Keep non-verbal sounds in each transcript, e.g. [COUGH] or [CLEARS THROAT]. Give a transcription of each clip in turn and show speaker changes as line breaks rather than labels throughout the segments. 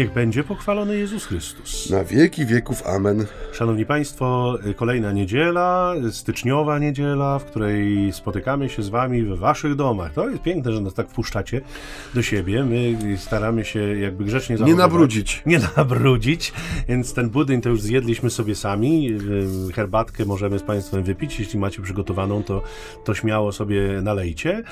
Niech będzie pochwalony Jezus Chrystus.
Na wieki wieków. Amen.
Szanowni Państwo, kolejna niedziela, styczniowa niedziela, w której spotykamy się z Wami w Waszych domach. To jest piękne, że nas tak wpuszczacie do siebie. My staramy się jakby grzecznie
zachowywać. Nie nabrudzić. [LAUGHS]
Nie nabrudzić, więc ten budyń to już zjedliśmy sobie sami. Herbatkę możemy z Państwem wypić. Jeśli macie przygotowaną, to, to śmiało sobie nalejcie.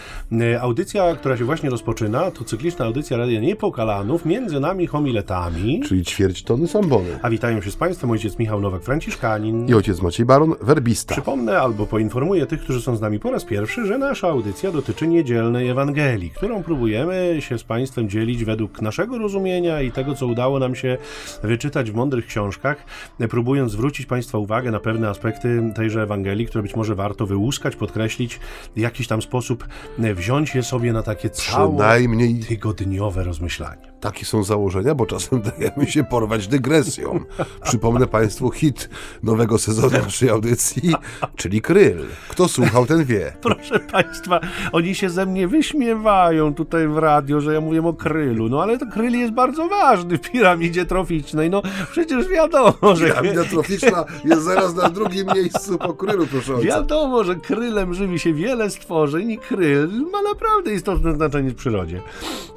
Audycja, która się właśnie rozpoczyna, to cykliczna audycja Radia Niepokalanów, między nami homiletami.
Czyli ćwierć tony sambony.
A witają się z Państwem ojciec Michał Nowak-Franciszkanin
i ojciec Maciej Baron, werbista.
Przypomnę albo poinformuję tych, którzy są z nami po raz pierwszy, że nasza audycja dotyczy niedzielnej Ewangelii, którą próbujemy się z Państwem dzielić według naszego rozumienia i tego, co udało nam się wyczytać w mądrych książkach, próbując zwrócić Państwa uwagę na pewne aspekty tejże Ewangelii, które być może warto wyłuskać, podkreślić, w jakiś tam sposób wziąć je sobie na takie całe tygodniowe rozmyślanie.
Takie są założenia, bo czasem [LAUGHS] dajemy się porwać dygresją. Przypomnę Państwu hit nowego sezonu naszej audycji, czyli Kryl. Kto słuchał, ten wie. [LAUGHS]
Proszę Państwa, oni się ze mnie wyśmiewają tutaj w radio, że ja mówię o Krylu. No ale to Kryl jest bardzo ważny w piramidzie troficznej. No przecież wiadomo, że...
Piramida troficzna jest zaraz na drugim miejscu po Krylu, proszę ojca.
Wiadomo, że Krylem żywi się wiele stworzeń i Kryl ma naprawdę istotne znaczenie w przyrodzie.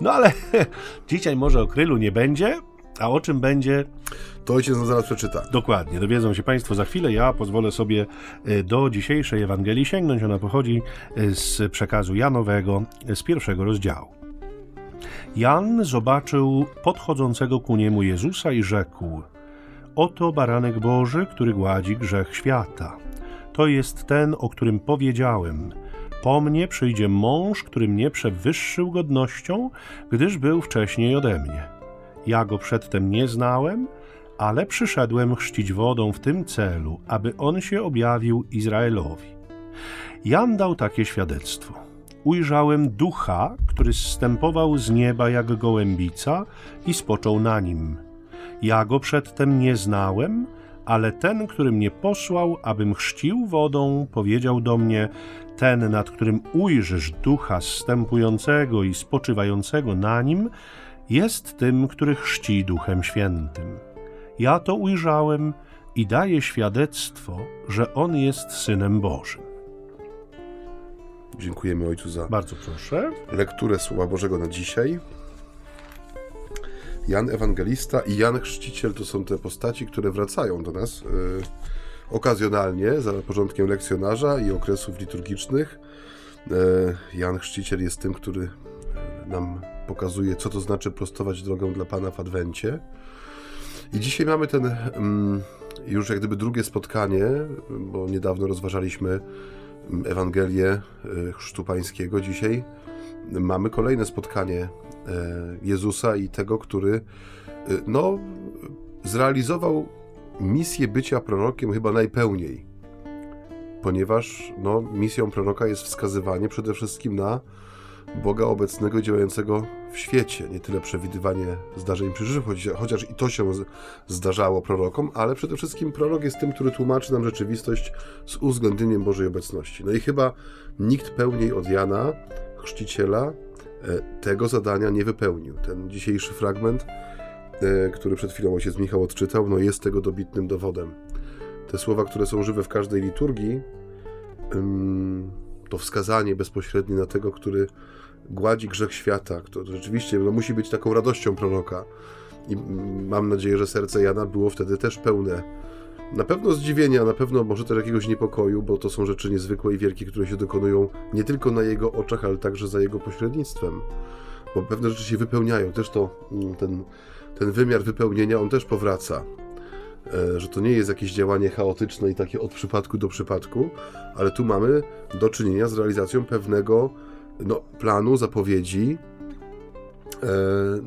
No ale dzisiaj [LAUGHS] Dzisiaj może o krylu nie będzie, a o czym będzie...
To ojciec nam zaraz przeczyta.
Dokładnie, dowiedzą się Państwo za chwilę. Ja pozwolę sobie e, do dzisiejszej Ewangelii sięgnąć. Ona pochodzi e, z przekazu Janowego e, z pierwszego rozdziału. Jan zobaczył podchodzącego ku niemu Jezusa i rzekł: Oto baranek Boży, który gładzi grzech świata. To jest ten, o którym powiedziałem. Po mnie przyjdzie mąż, który mnie przewyższył godnością, gdyż był wcześniej ode mnie. Ja go przedtem nie znałem, ale przyszedłem chrzcić wodą w tym celu, aby on się objawił Izraelowi. Jan dał takie świadectwo. Ujrzałem ducha, który zstępował z nieba jak gołębica i spoczął na nim. Ja go przedtem nie znałem, ale ten, który mnie posłał, abym chrzcił wodą, powiedział do mnie: ten, nad którym ujrzysz ducha zstępującego i spoczywającego na nim, jest tym, który chrzci Duchem Świętym. Ja to ujrzałem i daję świadectwo, że On jest Synem Bożym.
Dziękujemy Ojcu za
Bardzo proszę.
lekturę Słowa Bożego na dzisiaj. Jan Ewangelista i Jan Chrzciciel to są te postaci, które wracają do nas. Yy okazjonalnie za porządkiem lekcjonarza i okresów liturgicznych. E, Jan Chrzciciel jest tym, który nam pokazuje, co to znaczy prostować drogę dla Pana w Adwencie. I dzisiaj mamy ten mm, już jak gdyby drugie spotkanie, bo niedawno rozważaliśmy mm, Ewangelię e, Chrztu Pańskiego. Dzisiaj mamy kolejne spotkanie e, Jezusa i tego, który no, zrealizował misję bycia prorokiem chyba najpełniej, ponieważ no, misją proroka jest wskazywanie przede wszystkim na Boga obecnego działającego w świecie. Nie tyle przewidywanie zdarzeń przyszłych, chociaż i to się zdarzało prorokom, ale przede wszystkim prorok jest tym, który tłumaczy nam rzeczywistość z uwzględnieniem Bożej obecności. No i chyba nikt pełniej od Jana, chrzciciela, e, tego zadania nie wypełnił. Ten dzisiejszy fragment E, który przed chwilą ojciec Michał odczytał, no jest tego dobitnym dowodem. Te słowa, które są żywe w każdej liturgii, to wskazanie bezpośrednie na tego, który gładzi grzech świata, to rzeczywiście no, musi być taką radością proroka. I mam nadzieję, że serce Jana było wtedy też pełne na pewno zdziwienia, na pewno może też jakiegoś niepokoju, bo to są rzeczy niezwykłe i wielkie, które się dokonują nie tylko na jego oczach, ale także za jego pośrednictwem. Bo pewne rzeczy się wypełniają. Też to ten ten wymiar wypełnienia, on też powraca. E, że to nie jest jakieś działanie chaotyczne i takie od przypadku do przypadku, ale tu mamy do czynienia z realizacją pewnego no, planu, zapowiedzi. E,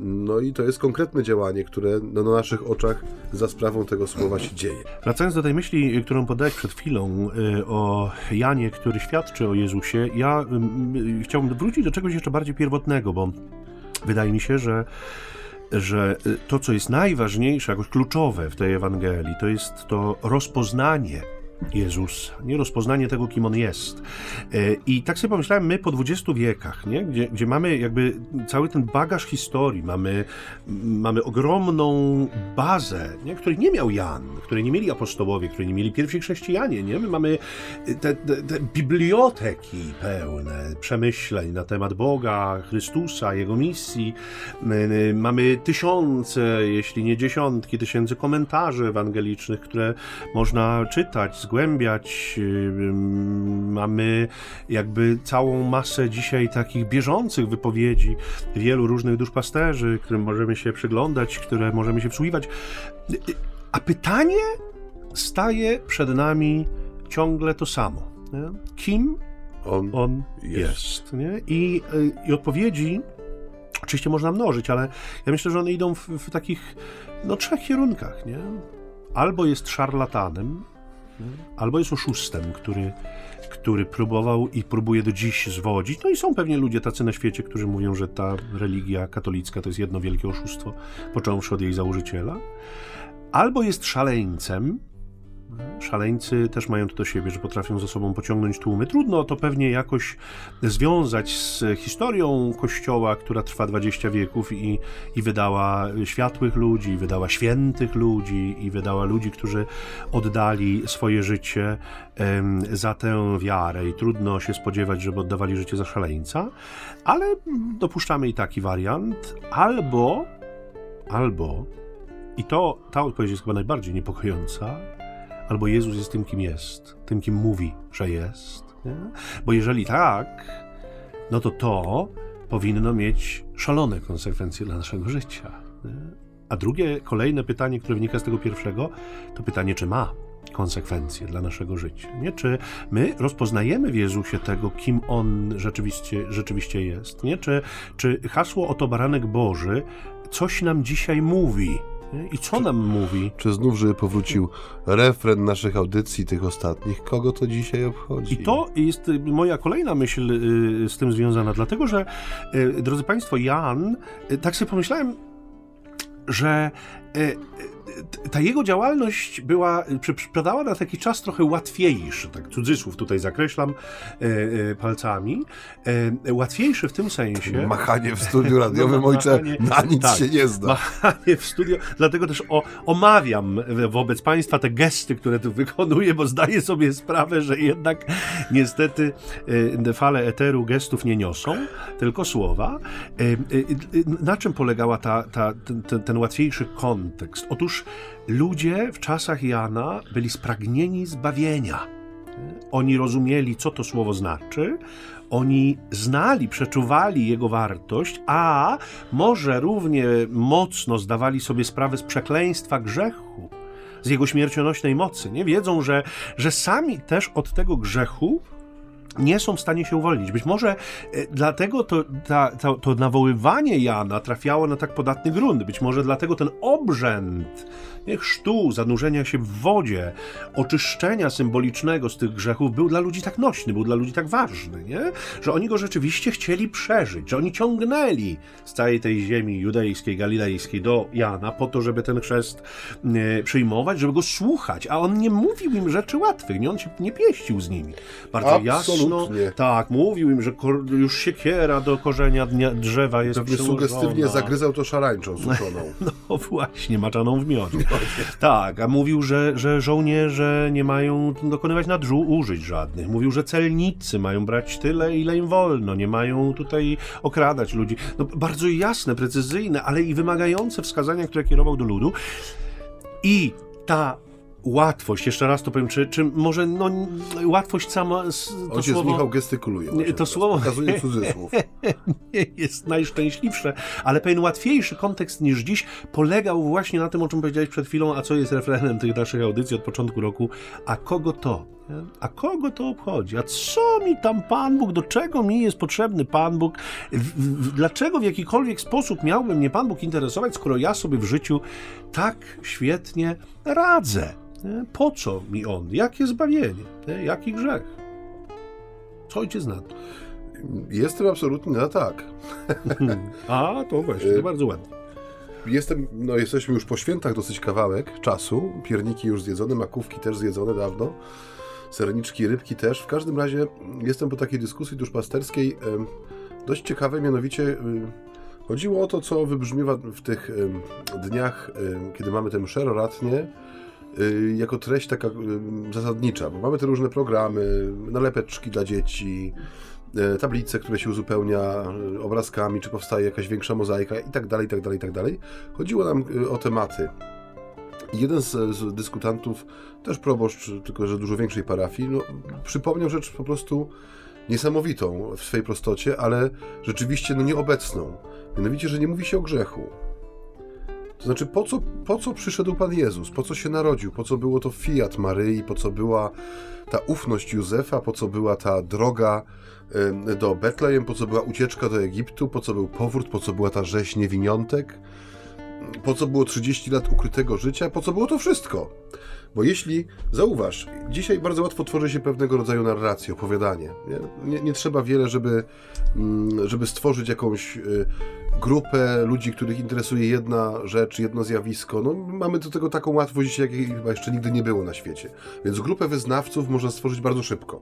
no i to jest konkretne działanie, które no, na naszych oczach za sprawą tego słowa się dzieje.
Wracając do tej myśli, którą podałeś przed chwilą e, o Janie, który świadczy o Jezusie, ja chciałbym wrócić do czegoś jeszcze bardziej pierwotnego, bo wydaje mi się, że że y, to, co jest najważniejsze, jakoś kluczowe w tej Ewangelii, to jest to rozpoznanie Jezus, nie rozpoznanie tego, kim On jest. E, I tak sobie pomyślałem, my po 20 wiekach, nie? Gdzie, gdzie mamy jakby cały ten bagaż historii, mamy, mamy ogromną bazę, nie? której nie miał Jan, której nie mieli apostołowie, której nie mieli pierwsi chrześcijanie, nie? My mamy te, te, te biblioteki pełne przemyśleń na temat Boga, Chrystusa, Jego misji. Mamy tysiące, jeśli nie dziesiątki tysięcy komentarzy ewangelicznych, które można czytać, zgłębiać. Mamy jakby całą masę dzisiaj takich bieżących wypowiedzi wielu różnych duszpasterzy, którym możemy się przyglądać, które możemy się wsłuchiwać. A pytanie staje przed nami ciągle to samo. Nie? Kim on, on jest? jest? I, I odpowiedzi oczywiście można mnożyć, ale ja myślę, że one idą w, w takich no, trzech kierunkach. Nie? Albo jest szarlatanem, albo jest oszustem, który, który próbował i próbuje do dziś zwodzić. No i są pewnie ludzie tacy na świecie, którzy mówią, że ta religia katolicka to jest jedno wielkie oszustwo, począwszy od jej założyciela. Albo jest szaleńcem, Szaleńcy też mają to do siebie, że potrafią ze sobą pociągnąć tłumy. Trudno to pewnie jakoś związać z historią Kościoła, która trwa 20 wieków i, i wydała światłych ludzi, wydała świętych ludzi, i wydała ludzi, którzy oddali swoje życie za tę wiarę. I trudno się spodziewać, żeby oddawali życie za szaleńca, ale dopuszczamy i taki wariant. Albo, albo, i to ta odpowiedź jest chyba najbardziej niepokojąca, albo Jezus jest tym, kim jest, tym, kim mówi, że jest. Nie? Bo jeżeli tak, no to to powinno mieć szalone konsekwencje dla naszego życia. Nie? A drugie, kolejne pytanie, które wynika z tego pierwszego, to pytanie, czy ma konsekwencje dla naszego życia. Nie? Czy my rozpoznajemy w Jezusie tego, kim On rzeczywiście, rzeczywiście jest? Nie? Czy, czy hasło oto baranek Boży coś nam dzisiaj mówi? I co nam mówi?
Czy znów, żeby powrócił refren naszych audycji, tych ostatnich, kogo to dzisiaj obchodzi?
I to jest y, moja kolejna myśl y, z tym związana, dlatego że, y, drodzy Państwo, Jan, tak sobie pomyślałem, że ta jego działalność była, przypadała na taki czas trochę łatwiejszy, tak cudzysłów tutaj zakreślam e, e, palcami, e, łatwiejszy w tym sensie...
Machanie w studiu radiowym, [LAUGHS] no, ojcze, na nic tak, się nie zda.
Machanie w studiu, dlatego też o, omawiam wobec Państwa te gesty, które tu wykonuję, bo zdaję sobie sprawę, że jednak niestety e, fale eteru gestów nie niosą, tylko słowa. E, e, na czym polegała ta, ta, ten, ten łatwiejszy kontekst? Otóż ludzie w czasach Jana byli spragnieni zbawienia. Oni rozumieli, co to słowo znaczy, oni znali, przeczuwali jego wartość, a może równie mocno zdawali sobie sprawę z przekleństwa grzechu, z jego śmiercionośnej mocy. Nie wiedzą, że, że sami też od tego grzechu nie są w stanie się uwolnić. Być może e, dlatego to, ta, to, to nawoływanie Jana trafiało na tak podatny grunt. Być może dlatego ten obrzęd chrztu, zanurzenia się w wodzie, oczyszczenia symbolicznego z tych grzechów był dla ludzi tak nośny, był dla ludzi tak ważny, nie? że oni go rzeczywiście chcieli przeżyć, że oni ciągnęli z całej tej ziemi judejskiej, galilejskiej do Jana po to, żeby ten chrzest e, przyjmować, żeby go słuchać, a on nie mówił im rzeczy łatwych, nie? on się nie pieścił z nimi. Bardzo Absolutnie. jasno, tak, mówił im, że już siekiera do korzenia drzewa jest
Pewnie sugestywnie zagryzał to szarańczą suszoną. [LAUGHS]
No właśnie, maczaną w miodzie. [LAUGHS] Tak, a mówił, że, że żołnierze nie mają dokonywać użyć żadnych. Mówił, że celnicy mają brać tyle, ile im wolno, nie mają tutaj okradać ludzi. No, bardzo jasne, precyzyjne, ale i wymagające wskazania, które kierował do ludu. I ta łatwość, jeszcze raz to powiem, czy, czy może no, łatwość sama...
To Ojciec słowo, Michał gestykuluje.
To słowo
pokazuje cudzysłów. [LAUGHS]
nie jest najszczęśliwsze, ale pewien łatwiejszy kontekst niż dziś polegał właśnie na tym, o czym powiedziałeś przed chwilą, a co jest refrenem tych naszych audycji od początku roku, a kogo to? A kogo to obchodzi? A co mi tam Pan Bóg? Do czego mi jest potrzebny Pan Bóg? Dlaczego w jakikolwiek sposób miałby mnie Pan Bóg interesować, skoro ja sobie w życiu tak świetnie radzę? Po co mi on? Jakie zbawienie? Jaki grzech? Co ojciec na to?
Jestem absolutnie na tak. [LAUGHS]
A, to właśnie, to bardzo ładnie.
jestem, no jesteśmy już po świętach dosyć kawałek czasu. Pierniki już zjedzone, makówki też zjedzone dawno. Serniczki, rybki też. W każdym razie jestem po takiej dyskusji duszpasterskiej dość ciekawej, mianowicie chodziło o to, co wybrzmiewa w tych dniach, kiedy mamy tę mszę roratnie, y, jako treść taka zasadnicza, bo mamy te różne programy, nalepeczki dla dzieci, E, tablice, które się uzupełnia e, obrazkami, czy powstaje jakaś większa mozaika i tak dalej, i tak dalej, i tak dalej. Chodziło nam e, o tematy. Jeden z, z dyskutantów, też proboszcz, tylko że dużo większej parafii, no, przypomniał rzecz po prostu niesamowitą w swej prostocie, ale rzeczywiście no, nieobecną. Mianowicie, że nie mówi się o grzechu. To znaczy, po co, po co przyszedł Pan Jezus? Po co się narodził? Po co było to fiat Maryi? Po co była ta ufność Józefa? Po co była ta droga do Betlejem, po co była ucieczka do Egiptu, po co był powrót, po co była ta rzeź niewiniątek, po co było 30 lat ukrytego życia, po co było to wszystko. Bo jeśli, zauważ, dzisiaj bardzo łatwo tworzy się pewnego rodzaju narrację, opowiadanie. Nie, nie, nie trzeba wiele, żeby, mm, żeby stworzyć jakąś y, grupę ludzi, których interesuje jedna rzecz, jedno zjawisko. No, mamy do tego taką łatwość, jakiej chyba jeszcze nigdy nie było na świecie. Więc grupę wyznawców można stworzyć bardzo szybko.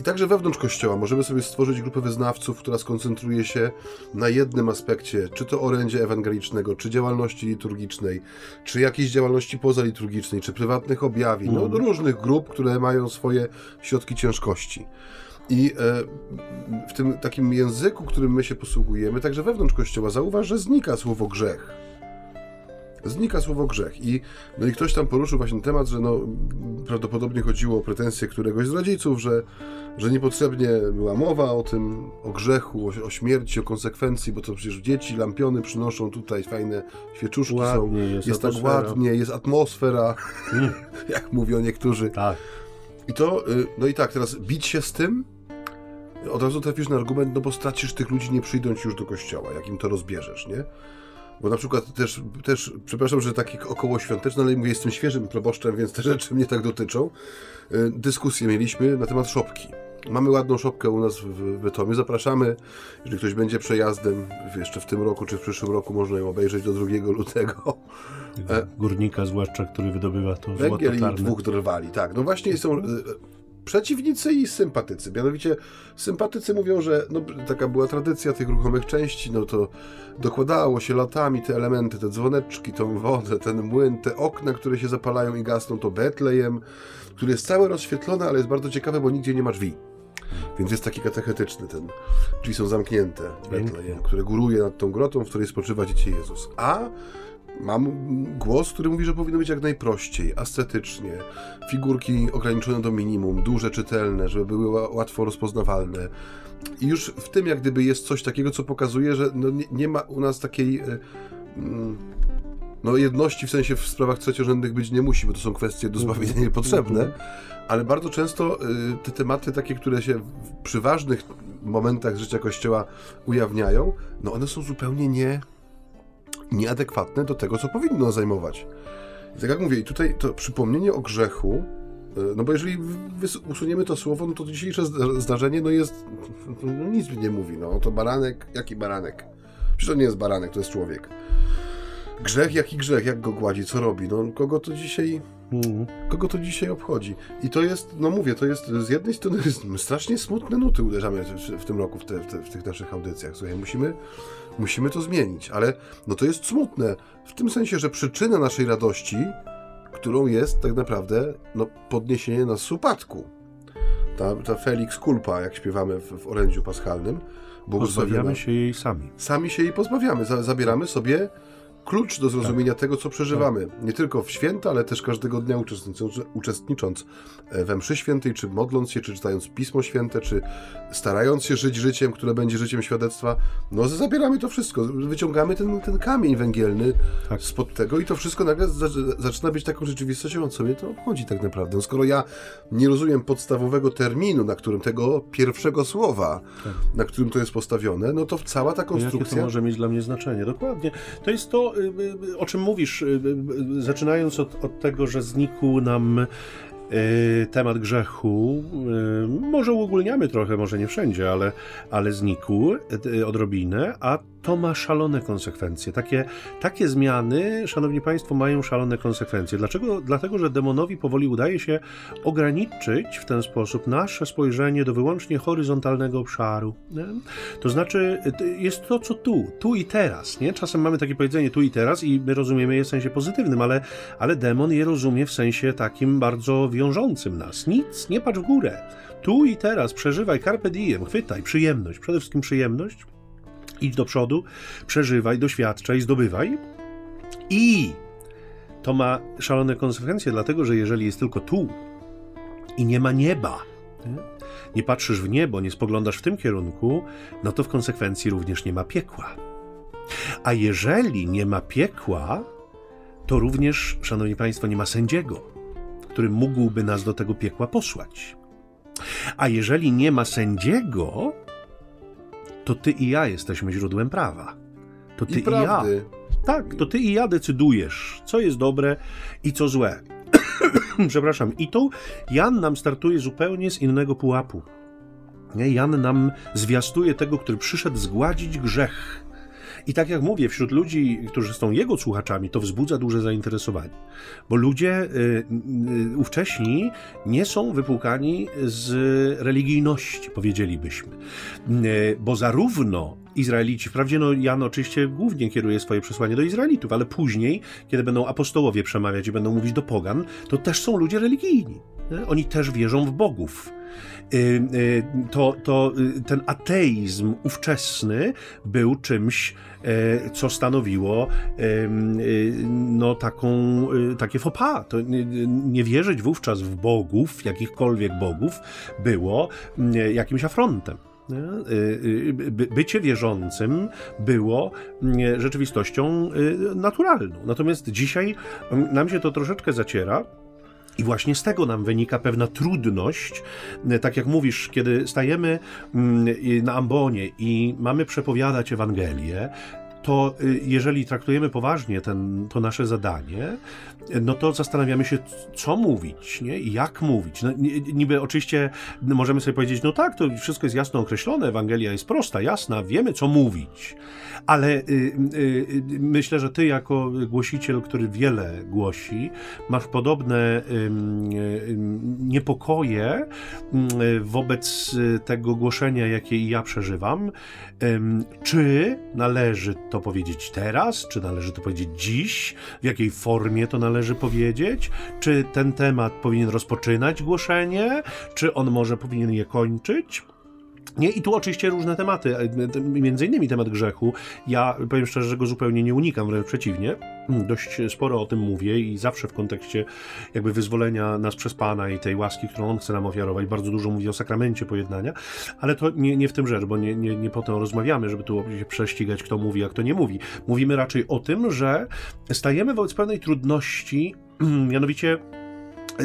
I także wewnątrz Kościoła możemy sobie stworzyć grupę wyznawców, która skoncentruje się na jednym aspekcie, czy to orędzie ewangelicznego, czy działalności liturgicznej, czy jakiejś działalności pozaliturgicznej, czy prywatnych objawień, no, mhm. różnych grup, które mają swoje środki ciężkości. I e, w tym takim języku, którym my się posługujemy, także wewnątrz Kościoła, zauważ, że znika słowo grzech znika słowo grzech. I, no i ktoś tam poruszył właśnie temat, że no, prawdopodobnie chodziło o pretensje któregoś z rodziców, że, że niepotrzebnie była mowa o tym, o grzechu, o, o śmierci, o konsekwencji, bo to przecież dzieci lampiony przynoszą tutaj fajne świeczuszki
ładnie,
są.
Jest,
jest tak ładnie, jest atmosfera, mm. [LAUGHS] jak mówią niektórzy.
Tak.
I to, y, no i tak, teraz bić się z tym, od razu trafisz na argument, no bo stracisz tych ludzi, nie przyjdą ci już do kościoła, jak im to rozbierzesz, nie? Bo na przykład też, też przepraszam, że takie około świąteczne, ale mówię, jestem świeżym proboszczem, więc te rzeczy mnie tak dotyczą. Y, dyskusję mieliśmy na temat szopki. Mamy ładną szopkę u nas w Bytomiu. Zapraszamy, jeżeli ktoś będzie przejazdem jeszcze w tym roku czy w przyszłym roku, można ją obejrzeć do 2 [LAUGHS] lutego.
E, górnika zwłaszcza, który wydobywa to
Węgiel i dwóch drwali, tak. No właśnie są y, przeciwnicy i sympatycy. Mianowicie sympatycy mówią, że no, taka była tradycja tych ruchomych części, no to dokładało się latami te elementy, te dzwoneczki, tą wodę, ten młyn, te okna, które się zapalają i gasną, to Betlejem, który jest cały rozświetlony, ale jest bardzo ciekawy, bo nigdzie nie ma drzwi. Więc jest taki katechetyczny ten. Drzwi są zamknięte, Betlejem, które góruje nad tą grotą, w której spoczywa Dziecię Jezus. A Mam głos, który mówi, że powinno być jak najprościej, ascetycznie, figurki ograniczone do minimum, duże, czytelne, żeby były łatwo rozpoznawalne. I już w tym jak gdyby jest coś takiego, co pokazuje, że no nie, nie, ma u nas takiej e, mm, no jedności w sensie w sprawach trzeciorzędnych być nie musi, bo to są kwestie do zbawienia niepotrzebne, ale bardzo często e, te tematy takie, które się przy ważnych momentach życia Kościoła ujawniają, no one są zupełnie nie nieadekwatne do tego, co powinno zajmować. I tak jak mówię, i tutaj to przypomnienie o grzechu, e, no bo jeżeli usuniemy to słowo, no to dzisiejsze zdarzenie no jest, no nic nie mówi, no to baranek, jaki baranek? Przecież to nie jest baranek, to jest człowiek. Grzech, jaki grzech, jak go gładzi, co robi, no kogo to dzisiaj, mm. kogo to dzisiaj obchodzi? I to jest, no mówię, to jest z jednej strony strasznie smutne nuty uderzamy w, w tym roku w, te, w, te, w tych naszych audycjach, słuchaj, musimy Musimy to zmienić, ale no to jest smutne w tym sensie, że przyczyna naszej radości, którą jest tak naprawdę no, podniesienie nas z upadku. Ta, ta Felix Culpa, jak śpiewamy w, w orędziu paschalnym.
Pozbawiamy się jej sami.
Sami się jej pozbawiamy. Zabieramy sobie klucz do zrozumienia tak. tego, co przeżywamy. Tak. Nie tylko w święta, ale też każdego dnia uczestnicząc, uczestnicząc we mszy świętej, czy modląc się, czy czytając Pismo Święte, czy starając się żyć życiem, które będzie życiem świadectwa. No zabieramy to wszystko, wyciągamy ten, ten kamień węgielny tak. spod tego i to wszystko nagle zaczyna być taką rzeczywistością, o co mnie to obchodzi tak naprawdę. No, skoro ja nie rozumiem podstawowego terminu, na którym tego pierwszego słowa, tak. na którym to jest postawione, no to cała ta konstrukcja...
Jakie to może mieć dla mnie znaczenie? Dokładnie. To jest to, Y, y, o czym mówisz, y, zaczynając od, od tego, że znikł nam temat grzechu, może uogólniamy trochę, może nie wszędzie, ale, ale znikł odrobinę, a to ma szalone konsekwencje. Takie, takie zmiany, szanowni państwo, mają szalone konsekwencje. Dlaczego? Dlatego, że demonowi powoli udaje się ograniczyć w ten sposób nasze spojrzenie do wyłącznie horyzontalnego obszaru. Nie? To znaczy, jest to, co tu, tu i teraz. Nie? Czasem mamy takie powiedzenie tu i teraz i my rozumiemy je w sensie pozytywnym, ale, ale demon je rozumie w sensie takim bardzo wiążącym nas. Nic, nie patrz w górę. Tu i teraz przeżywaj carpe diem, chwytaj przyjemność, przede wszystkim przyjemność idź do przodu, przeżywaj, doświadczaj, zdobywaj. I to ma szalone konsekwencje, dlatego że jeżeli jest tylko tu i nie ma nieba, nie? patrzysz w niebo, nie spoglądasz w tym kierunku, no to w konsekwencji również nie ma piekła. A jeżeli nie ma piekła, to również, szanowni państwo, nie ma sędziego, który mógłby nas do tego piekła posłać. A jeżeli nie ma sędziego, to ty i ja jesteśmy źródłem prawa. To ty
I,
i ja. Tak, to ty i ja decydujesz, co jest dobre i co złe. [CLEARS THROAT] Przepraszam. I tu Jan nam startuje zupełnie z innego pułapu. Jan nam zwiastuje tego, który przyszedł zgładzić grzech. I tak jak mówię, wśród ludzi, którzy są jego słuchaczami, to wzbudza duże zainteresowanie, bo ludzie y, y, ówcześni nie są wypłukani z religijności, powiedzielibyśmy. Y, bo zarówno Izraelici, wprawdzie no, Jan oczywiście głównie kieruje swoje przesłanie do Izraelitów, ale później, kiedy będą apostołowie przemawiać i będą mówić do pogan, to też są ludzie religijni. Oni też wierzą w bogów. Y, y, to, to y, ten ateizm ówczesny był czymś, e, co stanowiło no, taką, takie fopa. To nie wierzyć wówczas w bogów, jakichkolwiek bogów, było jakimś afrontem. Bycie wierzącym było rzeczywistością naturalną. Natomiast dzisiaj nam się to troszeczkę zaciera. I właśnie z tego nam wynika pewna trudność, tak jak mówisz, kiedy stajemy mm, na ambonie i mamy przepowiadać Ewangelię, to y, jeżeli traktujemy poważnie ten, to nasze zadanie, no to zastanawiamy się, co mówić, nie? I jak mówić. No, niby oczywiście możemy sobie powiedzieć, no tak, to wszystko jest jasno określone, Ewangelia jest prosta, jasna, wiemy, co mówić, ale y, y, y myślę, że ty jako głosiciel, który wiele głosi, masz podobne y, niepokoje wobec tego głoszenia, jakie ja przeżywam. Czy należy to powiedzieć teraz, czy należy to powiedzieć dziś, w jakiej formie to należy powiedzieć, czy ten temat powinien rozpoczynać głoszenie, czy on może powinien je kończyć. Nie, i tu oczywiście różne tematy, e, między innymi temat grzechu. Ja powiem szczerze, że go zupełnie nie unikam, wręcz przeciwnie. Hmm, dość sporo o tym mówię i zawsze w kontekście jakby wyzwolenia nas przez Pana i tej łaski, którą On chce nam ofiarować. Bardzo dużo mówię o sakramencie pojednania, ale to nie, nie w tym rzecz, bo nie, nie, nie po to rozmawiamy, żeby tu się prześcigać, kto mówi, a kto nie mówi. Mówimy raczej o tym, że stajemy wobec pewnej trudności, [CLEARS THROAT] mianowicie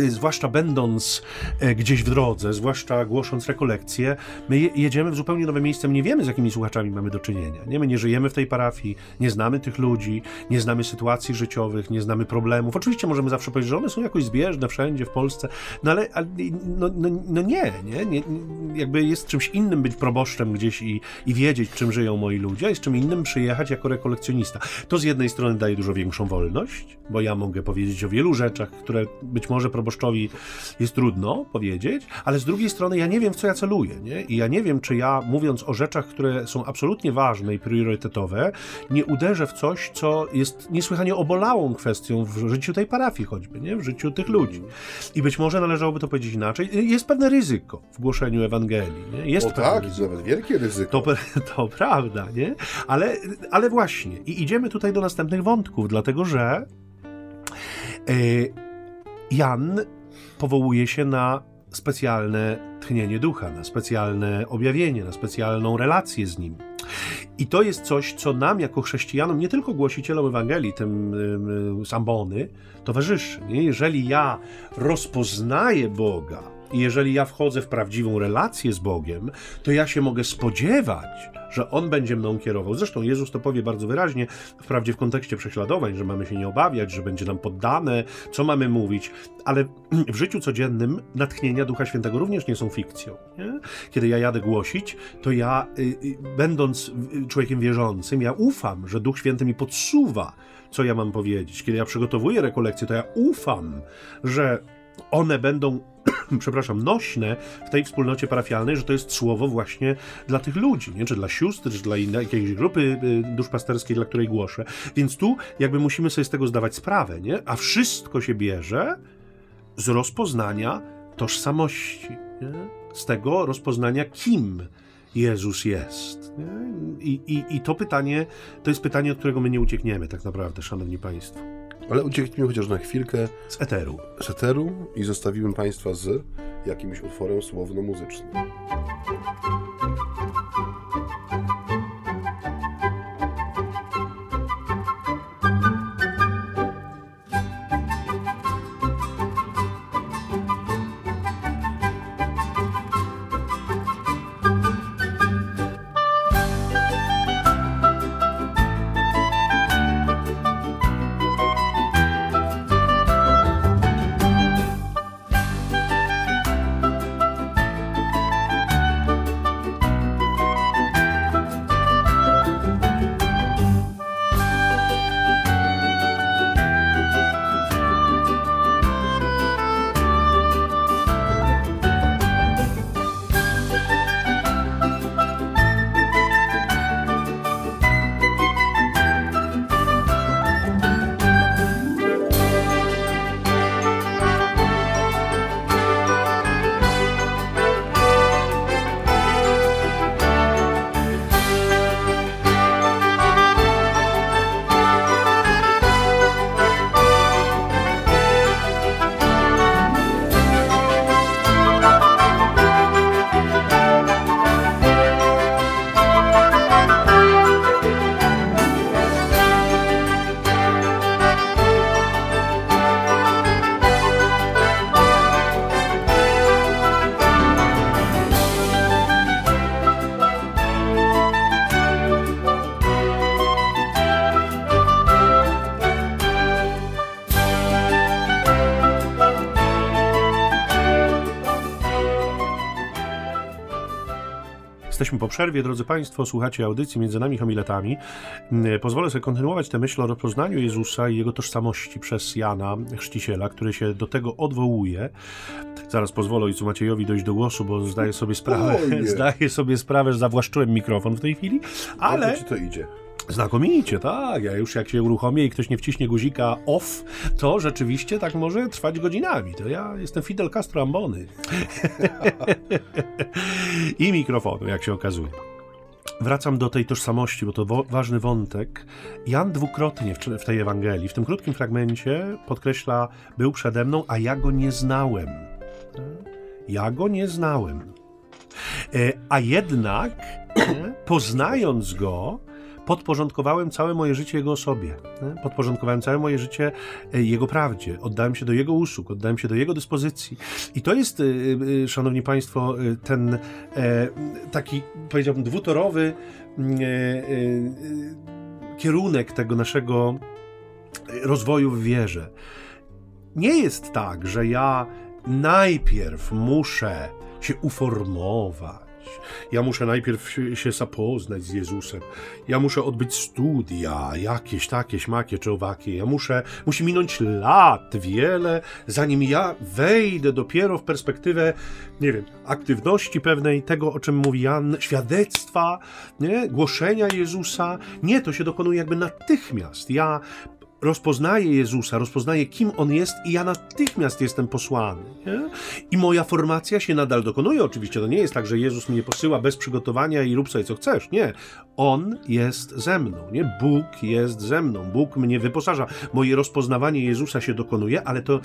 zwłaszcza będąc e, gdzieś w drodze, zwłaszcza głosząc rekolekcje, my jedziemy w zupełnie nowe miejsce, my nie wiemy, z jakimi słuchaczami mamy do czynienia. Nie? My nie żyjemy w tej parafii, nie znamy tych ludzi, nie znamy sytuacji życiowych, nie znamy problemów. Oczywiście możemy zawsze powiedzieć, że one są jakoś zbieżne wszędzie w Polsce, no ale, no, no, no nie, nie, nie, jakby jest czymś innym być proboszczem gdzieś i, i wiedzieć, czym żyją moi ludzie, a jest czym innym przyjechać jako rekolekcjonista. To z jednej strony daje dużo większą wolność, bo ja mogę powiedzieć o wielu rzeczach, które być może proboszczowi jest trudno powiedzieć, ale z drugiej strony ja nie wiem, w co ja celuję, nie? I ja nie wiem, czy ja, mówiąc o rzeczach, które są absolutnie ważne i priorytetowe, nie uderzę w coś, co jest niesłychanie obolałą kwestią w życiu tej parafii choćby, nie? W życiu tych ludzi. I być może należałoby to powiedzieć inaczej. Jest pewne ryzyko w głoszeniu Ewangelii, nie? Jest
o tak, ryzyko. nawet wielkie ryzyko.
To, [LAUGHS] to prawda, nie? Ale, ale właśnie. I idziemy tutaj do następnych wątków, dlatego że yy, Jan powołuje się na specjalne tchnienie ducha, na specjalne objawienie, na specjalną relację z nim. I to jest coś, co nam jako chrześcijanom, nie tylko głosicielom Ewangelii, tym Sambony, towarzyszy. Nie? Jeżeli ja rozpoznaję Boga I jeżeli ja wchodzę w prawdziwą relację z Bogiem, to ja się mogę spodziewać, że On będzie mną kierował. Zresztą Jezus to powie bardzo wyraźnie, wprawdzie w kontekście prześladowań, że mamy się nie obawiać, że będzie nam poddane, co mamy mówić, ale [CLEARS THROAT] w życiu codziennym natchnienia Ducha Świętego również nie są fikcją. Nie? Kiedy ja jadę głosić, to ja, y, y, będąc człowiekiem wierzącym, ja ufam, że Duch Święty mi podsuwa, co ja mam powiedzieć. Kiedy ja przygotowuję rekolekcje, to ja ufam, że one będą [CLEARS THROAT] przepraszam, nośne w tej wspólnocie parafialnej, że to jest słowo właśnie dla tych ludzi, nie? czy dla sióstr, czy dla innej, jakiejś grupy y, duszpasterskiej, dla której głoszę. Więc tu jakby musimy sobie z tego zdawać sprawę, nie? a wszystko się bierze z rozpoznania tożsamości, nie? z tego rozpoznania, kim Jezus jest. I, i, I to pytanie, to jest pytanie, od którego my nie uciekniemy tak naprawdę, szanowni państwo.
Ale ucieknijmy chociaż na chwilkę
z eteru.
Z eteru i zostawimy Państwa z jakimś utworem słowno-muzycznym.
Przerwie, drodzy Państwo, słuchacie audycji między nami homiletami. Mm, pozwolę sobie kontynuować tę myśl o rozpoznaniu Jezusa i jego tożsamości przez Jana Chrzciciela, który się do tego odwołuje. Zaraz pozwolę Ojcu Maciejowi dojść do głosu, bo zdaję sobie sprawę, [LAUGHS] zdaję sobie sprawę, że zawłaszczyłem mikrofon w tej chwili, ale...
Ci to idzie?
Znakomicie, tak. Ja już jak się uruchomię i ktoś nie wciśnie guzika off, to rzeczywiście tak może trwać godzinami. To ja jestem Fidel Castro Ambony. [LAUGHS] I mikrofonu, jak się okazuje. Wracam do tej tożsamości, bo to ważny wątek. Jan dwukrotnie w, w, tej Ewangelii, w tym krótkim fragmencie podkreśla, był przede mną, a ja go nie znałem. Ja go nie znałem. E, a jednak, poznając go, podporządkowałem całe moje życie Jego osobie. Podporządkowałem całe moje życie e, Jego prawdzie. Oddałem się do Jego usług, oddałem się do Jego dyspozycji. I to jest, e, e, szanowni państwo, ten taki, powiedziałbym, dwutorowy kierunek tego naszego rozwoju w wierze. Nie jest tak, że ja najpierw muszę się uformować, ja muszę najpierw się zapoznać z Jezusem. Ja muszę odbyć studia, jakieś takie, śmakie czy owakie. Ja muszę, musi minąć lat, wiele, zanim ja wejdę dopiero w perspektywę, nie wiem, aktywności pewnej, tego, o czym mówi Jan, świadectwa, nie? głoszenia Jezusa. Nie, to się dokonuje jakby natychmiast. Ja rozpoznaję Jezusa, rozpoznaję, kim On jest i ja natychmiast jestem posłany. Nie? I moja formacja się nadal dokonuje. Oczywiście to nie jest tak, że Jezus mnie posyła bez przygotowania i rób sobie co chcesz. Nie. On jest ze mną. Nie? Bóg jest ze mną. Bóg mnie wyposaża. Moje rozpoznawanie Jezusa się dokonuje, ale to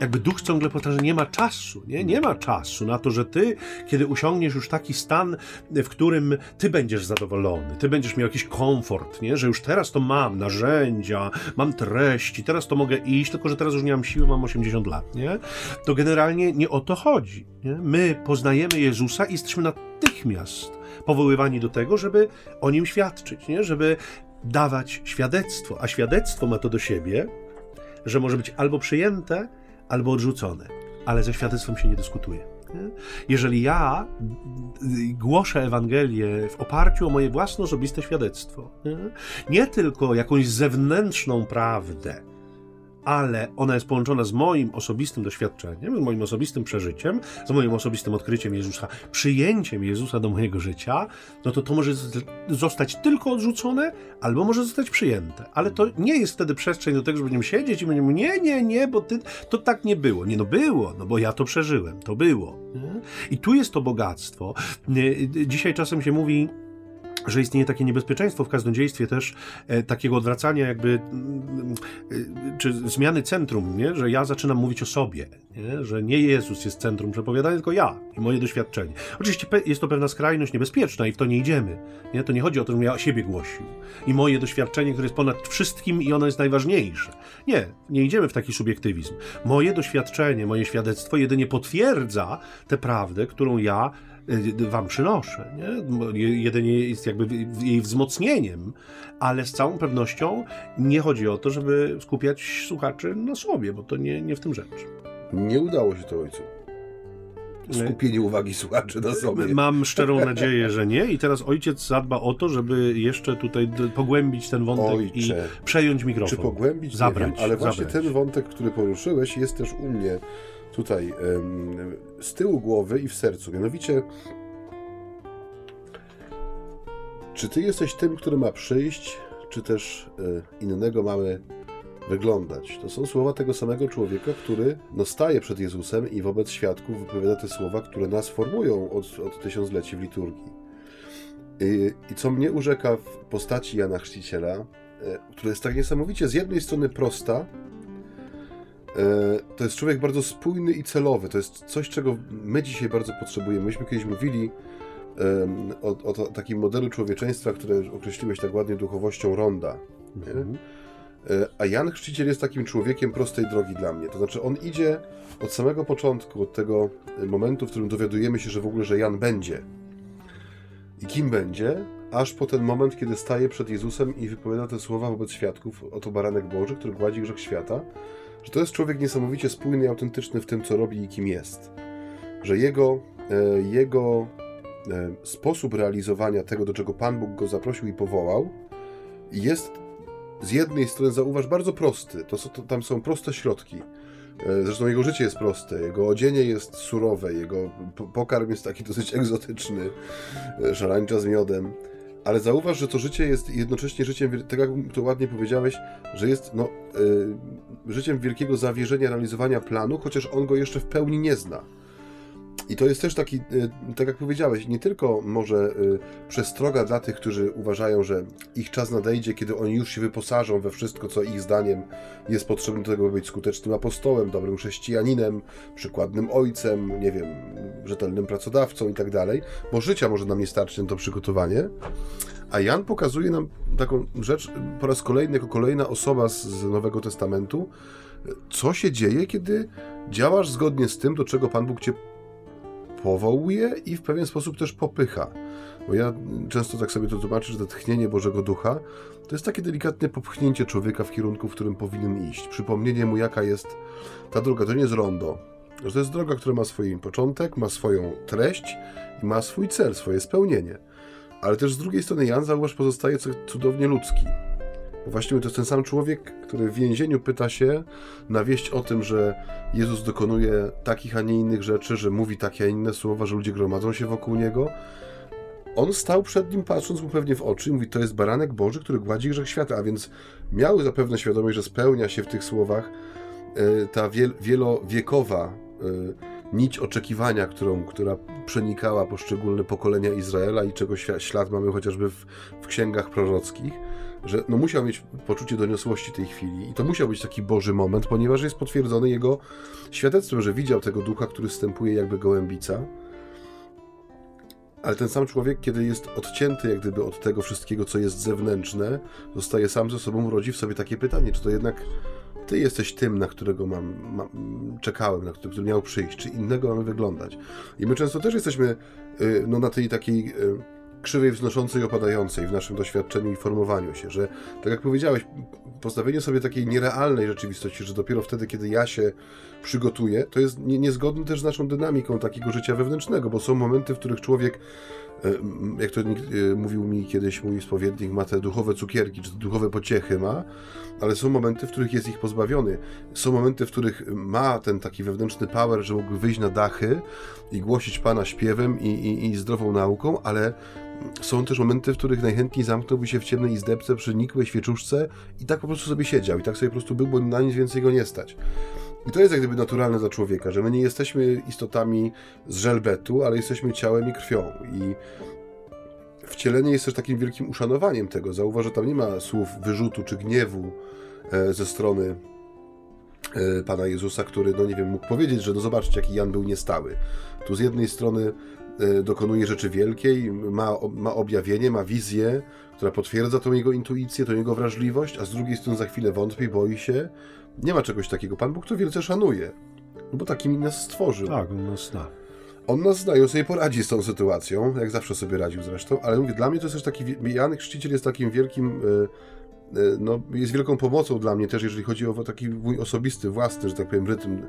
jakby duch ciągle powtarza, nie ma czasu, nie? Nie ma czasu na to, że ty, kiedy usiągniesz już taki stan, w którym ty będziesz zadowolony, ty będziesz miał jakiś komfort, nie? Że już teraz to mam narzędzia, mam treści, teraz to mogę iść, tylko że teraz już nie mam siły, mam 80 lat, nie? To generalnie nie o to chodzi, nie? My poznajemy Jezusa i jesteśmy natychmiast powoływani do tego, żeby o nim świadczyć, nie? Żeby dawać świadectwo, a świadectwo ma to do siebie, że może być albo przyjęte, albo odrzucone, ale ze świadectwem się nie dyskutuje. Jeżeli ja głoszę Ewangelię w oparciu o moje własne osobiste świadectwo, nie tylko jakąś zewnętrzną prawdę, ale ona jest połączona z moim osobistym doświadczeniem, z moim osobistym przeżyciem, z moim osobistym odkryciem Jezusa, przyjęciem Jezusa do mojego życia, no to to może zostać tylko odrzucone, albo może zostać przyjęte. Ale to nie jest wtedy przestrzeń do tego, że będziemy siedzieć i będziemy nie, nie, nie, bo ty, to tak nie było. Nie, no było, no bo ja to przeżyłem, to było. Nie? I tu jest to bogactwo. Dzisiaj czasem się mówi, że istnieje takie niebezpieczeństwo w kaznodziejstwie też e, takiego odwracania jakby mm, e, czy zmiany centrum, nie? że ja zaczynam mówić o sobie, nie? że nie Jezus jest centrum przepowiadania, tylko ja i moje doświadczenie. Oczywiście jest to pewna skrajność niebezpieczna i w to nie idziemy. Nie? To nie chodzi o to, żebym ja siebie głosił i moje doświadczenie, które jest ponad wszystkim i ono jest najważniejsze. Nie, nie idziemy w taki subiektywizm. Moje doświadczenie, moje świadectwo jedynie potwierdza tę prawdę, którą ja wam przynoszę. Nie? Jedynie jest jakby jej wzmocnieniem, ale z całą pewnością nie chodzi o to, żeby skupiać słuchaczy na sobie, bo to nie, nie w tym rzecz.
Nie udało się to ojcu. Skupienie uwagi słuchaczy na sobie.
Mam szczerą nadzieję, że nie. I teraz ojciec zadba o to, żeby jeszcze tutaj pogłębić ten wątek Ojcze, i przejąć mikrofon.
Czy pogłębić? Zabrać. Wiem, ale właśnie zabrać. ten wątek, który poruszyłeś, jest też u mnie tutaj z tyłu głowy i w sercu. Mianowicie, czy ty jesteś tym, który ma przyjść, czy też e, innego mamy wyglądać? To są słowa tego samego człowieka, który no, staje przed Jezusem i wobec świadków wypowiada te słowa, które nas formują od, od tysiącleci w liturgii. I, I co mnie urzeka w postaci Jana Chrzciciela, e, która jest tak niesamowicie z jednej strony prosta, to jest człowiek bardzo spójny i celowy. To jest coś, czego my dzisiaj bardzo potrzebujemy. Myśmy kiedyś mówili o, o takim modelu człowieczeństwa, które określiłeś tak ładnie duchowością ronda. Mhm. E, a Jan Chrzciciel jest takim człowiekiem prostej drogi dla mnie. To znaczy, on idzie od samego początku, od tego momentu, w którym dowiadujemy się, że w ogóle, że Jan będzie. I kim będzie, aż po ten moment, kiedy staje przed Jezusem i wypowiada te słowa wobec świadków, oto baranek Boży, który gładzi grzech świata że to jest człowiek niesamowicie spójny i autentyczny w tym, co robi i kim jest. Że jego, e, jego e, sposób realizowania tego, do czego Pan Bóg go zaprosił i powołał, jest z jednej strony, zauważ, bardzo prosty. To, to, tam są proste środki. E, zresztą jego życie jest proste, jego odzienie jest surowe, jego pokarm jest taki dosyć egzotyczny, szarańcza z miodem ale zauważ, że to życie jest jednocześnie życiem, tak jak to ładnie powiedziałeś, że jest no, y, życiem wielkiego zawierzenia, realizowania planu, chociaż on go jeszcze w pełni nie zna. I to jest też taki, y, tak jak powiedziałeś, nie tylko może y, przestroga dla tych, którzy uważają, że ich czas nadejdzie, kiedy oni już się wyposażą we wszystko, co ich zdaniem jest potrzebne do tego, by być skutecznym apostołem, dobrym chrześcijaninem, przykładnym ojcem, nie wiem, rzetelnym pracodawcą i tak dalej, bo życia może nam nie starczy na to przygotowanie. A Jan pokazuje nam taką rzecz po raz kolejny, jako kolejna osoba z Nowego Testamentu, co się dzieje, kiedy działasz zgodnie z tym, do czego Pan Bóg cię powołuje i w pewien sposób też popycha. Bo ja często tak sobie to tłumaczę, że to tchnienie Bożego Ducha to jest takie delikatne popchnięcie człowieka w kierunku, w którym powinien iść. Przypomnienie mu, jaka jest ta droga. To nie jest rondo. To jest droga, która ma swój początek, ma swoją treść i ma swój cel, swoje spełnienie. Ale też z drugiej strony Jan, zauważ, pozostaje cudownie ludzki. Bo właśnie to jest ten sam człowiek, który w więzieniu pyta się na wieść o tym, że Jezus dokonuje takich, a nie innych rzeczy, że mówi takie, a inne słowa, że ludzie gromadzą się wokół niego. On stał przed nim, patrząc mu pewnie w oczy, i mówi: To jest baranek Boży, który gładzi grzech świata. A więc miał zapewne świadomość, że spełnia się w tych słowach e, ta wielowiekowa e, nić oczekiwania, którą, która przenikała poszczególne pokolenia Izraela i czego ślad mamy chociażby w, w księgach prorockich, że no musiał mieć poczucie doniosłości tej chwili i to musiał być taki Boży moment, ponieważ jest potwierdzony jego świadectwem, że widział tego ducha, który stępuje jakby gołębica. Ale ten sam człowiek, kiedy jest odcięty jak gdyby od tego wszystkiego, co jest zewnętrzne, zostaje sam ze sobą, rodzi w sobie takie pytanie, czy to jednak ty jesteś tym, na którego mam, mam czekałem, na który, który miał przyjść, czy innego mamy wyglądać. I my często też jesteśmy y, no, na tej takiej y, krzywej wznoszącej opadającej w naszym doświadczeniu i formowaniu się, że tak jak powiedziałeś, postawienie sobie takiej nierealnej rzeczywistości, że dopiero wtedy, kiedy ja się przygotuję, to jest niezgodne też z naszą dynamiką takiego życia wewnętrznego, bo są momenty, w których człowiek jak to e, mówił mi kiedyś mój spowiednik, ma te duchowe cukierki, czy duchowe pociechy ma, ale są momenty, w których jest ich pozbawiony. Są momenty, w których ma ten taki wewnętrzny power, że mógłby wyjść na dachy i głosić Pana śpiewem i, i, i zdrową nauką, ale są też momenty, w których najchętniej zamknąłby się w ciemnej izdebce przy nikłej świeczuszce i tak po prostu sobie siedział i tak sobie po prostu był, bo na nic więcej go nie stać. I to jest jak gdyby naturalne dla człowieka, że my nie jesteśmy istotami z żelbetu, ale jesteśmy ciałem i krwią. I wcielenie jest też takim wielkim uszanowaniem tego. Zauważ, że tam nie ma słów wyrzutu czy gniewu e, ze strony e, Pana Jezusa, który, no nie wiem, mógł powiedzieć, że no zobaczcie, jaki Jan był niestały. Tu z jednej strony e, dokonuje rzeczy wielkiej, ma, ma objawienie, ma wizję, która potwierdza tą jego intuicję, tą jego wrażliwość, a z drugiej strony za chwilę wątpi, boi się, nie ma czegoś takiego. Pan Bóg to wielce szanuje, no bo takimi nas stworzył.
Tak, on nas zna.
On nas zna i on sobie poradzi z tą sytuacją, jak zawsze sobie radził zresztą, ale mówię, dla mnie to jest też taki, Jan Chrzciciel jest takim wielkim, e, e, no, jest wielką pomocą dla mnie też, jeżeli chodzi o taki mój osobisty, własny, że tak powiem, rytm e,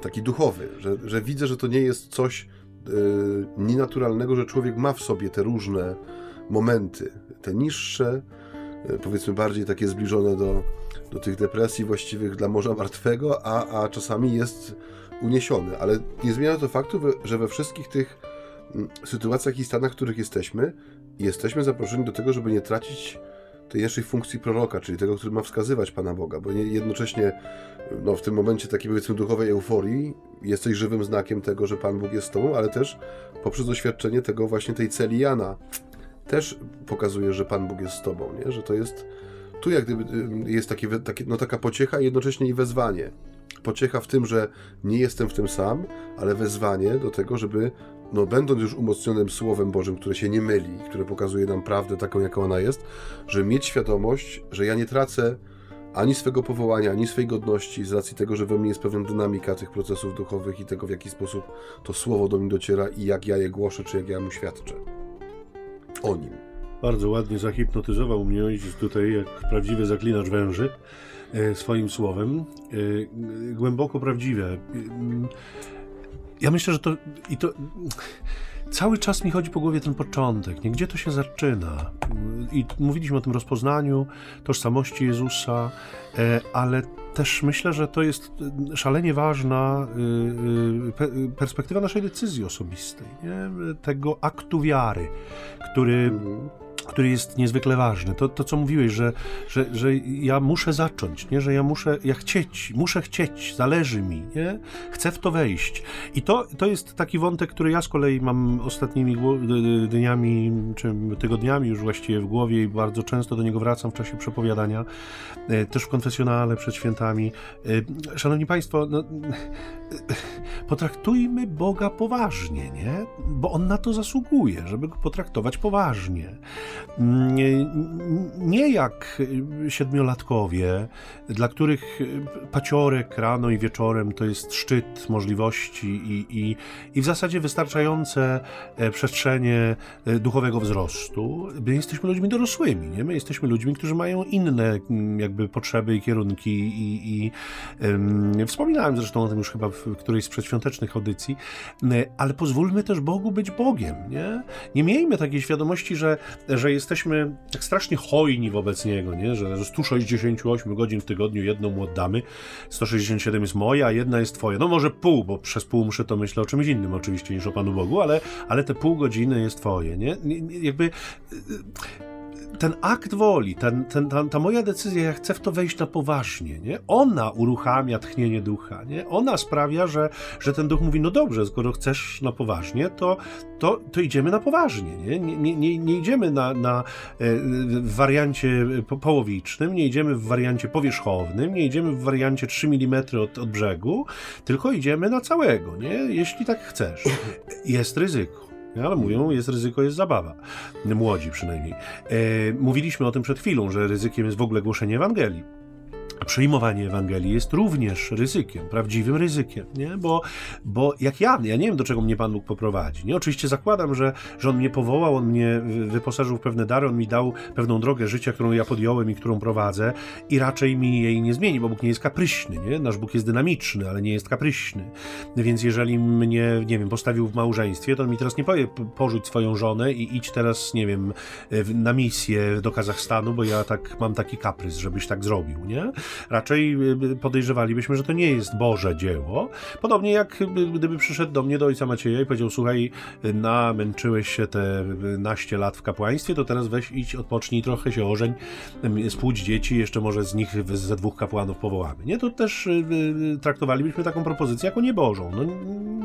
taki duchowy, że, że widzę, że to nie jest coś nienaturalnego, że człowiek ma w sobie te różne momenty, te niższe, powiedzmy bardziej takie zbliżone do, do tych depresji właściwych dla Morza Martwego, a, a czasami jest uniesiony. Ale nie zmienia to faktu, że we wszystkich tych mm, sytuacjach i stanach, w których jesteśmy, jesteśmy zaproszeni do tego, żeby nie tracić tej naszej funkcji proroka, czyli tego, który ma wskazywać Pana Boga, bo jednocześnie no, w tym momencie takiej powiedzmy duchowej euforii jesteś żywym znakiem tego, że Pan Bóg jest z Tobą, ale też poprzez doświadczenie tego właśnie tej celi Jana też pokazuje, że Pan Bóg jest z Tobą, nie? że to jest tu jak gdyby jest takie, takie, no taka pociecha i jednocześnie i wezwanie. Pociecha w tym, że nie jestem w tym sam, ale wezwanie do tego, żeby, no będąc już umocnionym Słowem Bożym, które się nie myli, które pokazuje nam prawdę taką, jaka ona jest, że mieć świadomość, że ja nie tracę ani swego powołania, ani swojej godności z racji tego, że we mnie jest pewna dynamika tych procesów duchowych i tego, w jaki sposób to Słowo do mnie dociera i jak ja je głoszę, czy jak ja mu świadczę. O nim.
Bardzo ładnie zahipnotyzował mnie tutaj, jak prawdziwy zaklinacz węży, e, swoim słowem. E, głęboko prawdziwe. E, ja myślę, że to i to cały czas mi chodzi po głowie ten początek, nie? gdzie to się zaczyna. I mówiliśmy o tym rozpoznaniu tożsamości Jezusa, ale też myślę, że to jest szalenie ważna perspektywa naszej decyzji osobistej, nie? tego aktu wiary, który mhm który jest niezwykle ważny. To, to co mówiłeś, że, że, że ja muszę zacząć, nie? że ja muszę, ja chcieć, muszę chcieć, zależy mi, nie? chcę w to wejść. I to, to jest taki wątek, który ja z kolei mam ostatnimi dniami, czy tygodniami już właściwie w głowie i bardzo często do niego wracam w czasie przepowiadania, e, też w konfesjonale przed świętami. E, szanowni Państwo, no, [LAUGHS] potraktujmy Boga poważnie, nie? Bo On na to zasługuje, żeby go potraktować poważnie. Nie jak siedmiolatkowie, dla których paciorek rano i wieczorem to jest szczyt możliwości i, i, i w zasadzie wystarczające e, przestrzenie e, duchowego wzrostu. My jesteśmy ludźmi dorosłymi, nie? My jesteśmy ludźmi, którzy mają inne jakby potrzeby i kierunki i, i um, wspominałem zresztą o tym już chyba w którejś z przedświątecznych audycji, ale pozwólmy też Bogu być Bogiem, nie? Nie miejmy takiej świadomości, że, że jesteśmy tak strasznie hojni wobec Niego, nie? że ze 168 godzin w tygodniu jedną mu oddamy, 167 jest moja, a jedna jest Twoja. No może pół, bo przez pół muszę to myśleć o czymś innym oczywiście niż o Panu Bogu, ale, ale te pół godziny jest Twoje. Nie? jakby ten akt woli, ten, ten, ta, ta, moja decyzja, ja chcę w to wejść na poważnie, nie? Ona uruchamia tchnienie ducha, nie? Ona sprawia, że, że ten duch mówi, no dobrze, skoro chcesz na poważnie, to, to, to idziemy na poważnie, nie? Nie, nie, nie idziemy na, na, e, w wariancie połowicznym, nie idziemy w wariancie powierzchownym, nie idziemy w wariancie 3 mm od, od brzegu, tylko idziemy na całego, nie? Jeśli tak chcesz. Jest ryzyko. Ale mówią, jest ryzyko, jest zabawa. Młodzi przynajmniej. E, mówiliśmy o tym przed chwilą, że ryzykiem jest w ogóle głoszenie Ewangelii przyjmowanie Ewangelii jest również ryzykiem, prawdziwym ryzykiem, nie? Bo, bo jak ja, ja nie wiem, do czego mnie Pan Bóg poprowadzi. Nie? Oczywiście zakładam, że, że On mnie powołał, On mnie wyposażył w pewne dary, On mi dał pewną drogę życia, którą ja podjąłem i którą prowadzę i raczej mi jej nie zmieni, bo Bóg nie jest kapryśny, nie? Nasz Bóg jest dynamiczny, ale nie jest kapryśny. Więc jeżeli mnie, nie wiem, postawił w małżeństwie, to On mi teraz nie powie porzuć swoją żonę i idź teraz, nie wiem, na misję do Kazachstanu, bo ja tak mam taki kaprys, żebyś tak zrobił, nie? Raczej y, podejrzewalibyśmy, że to nie jest Boże dzieło. Podobnie jak gdyby przyszedł do mnie, do ojca Macieja i powiedział, słuchaj, namęczyłeś się te naście lat w kapłaństwie, to teraz weź idź, odpocznij trochę, się ożeń, spłódź dzieci, jeszcze może z nich ze dwóch kapłanów powołamy. Nie, to też y, y, traktowalibyśmy taką propozycję jako niebożą. No,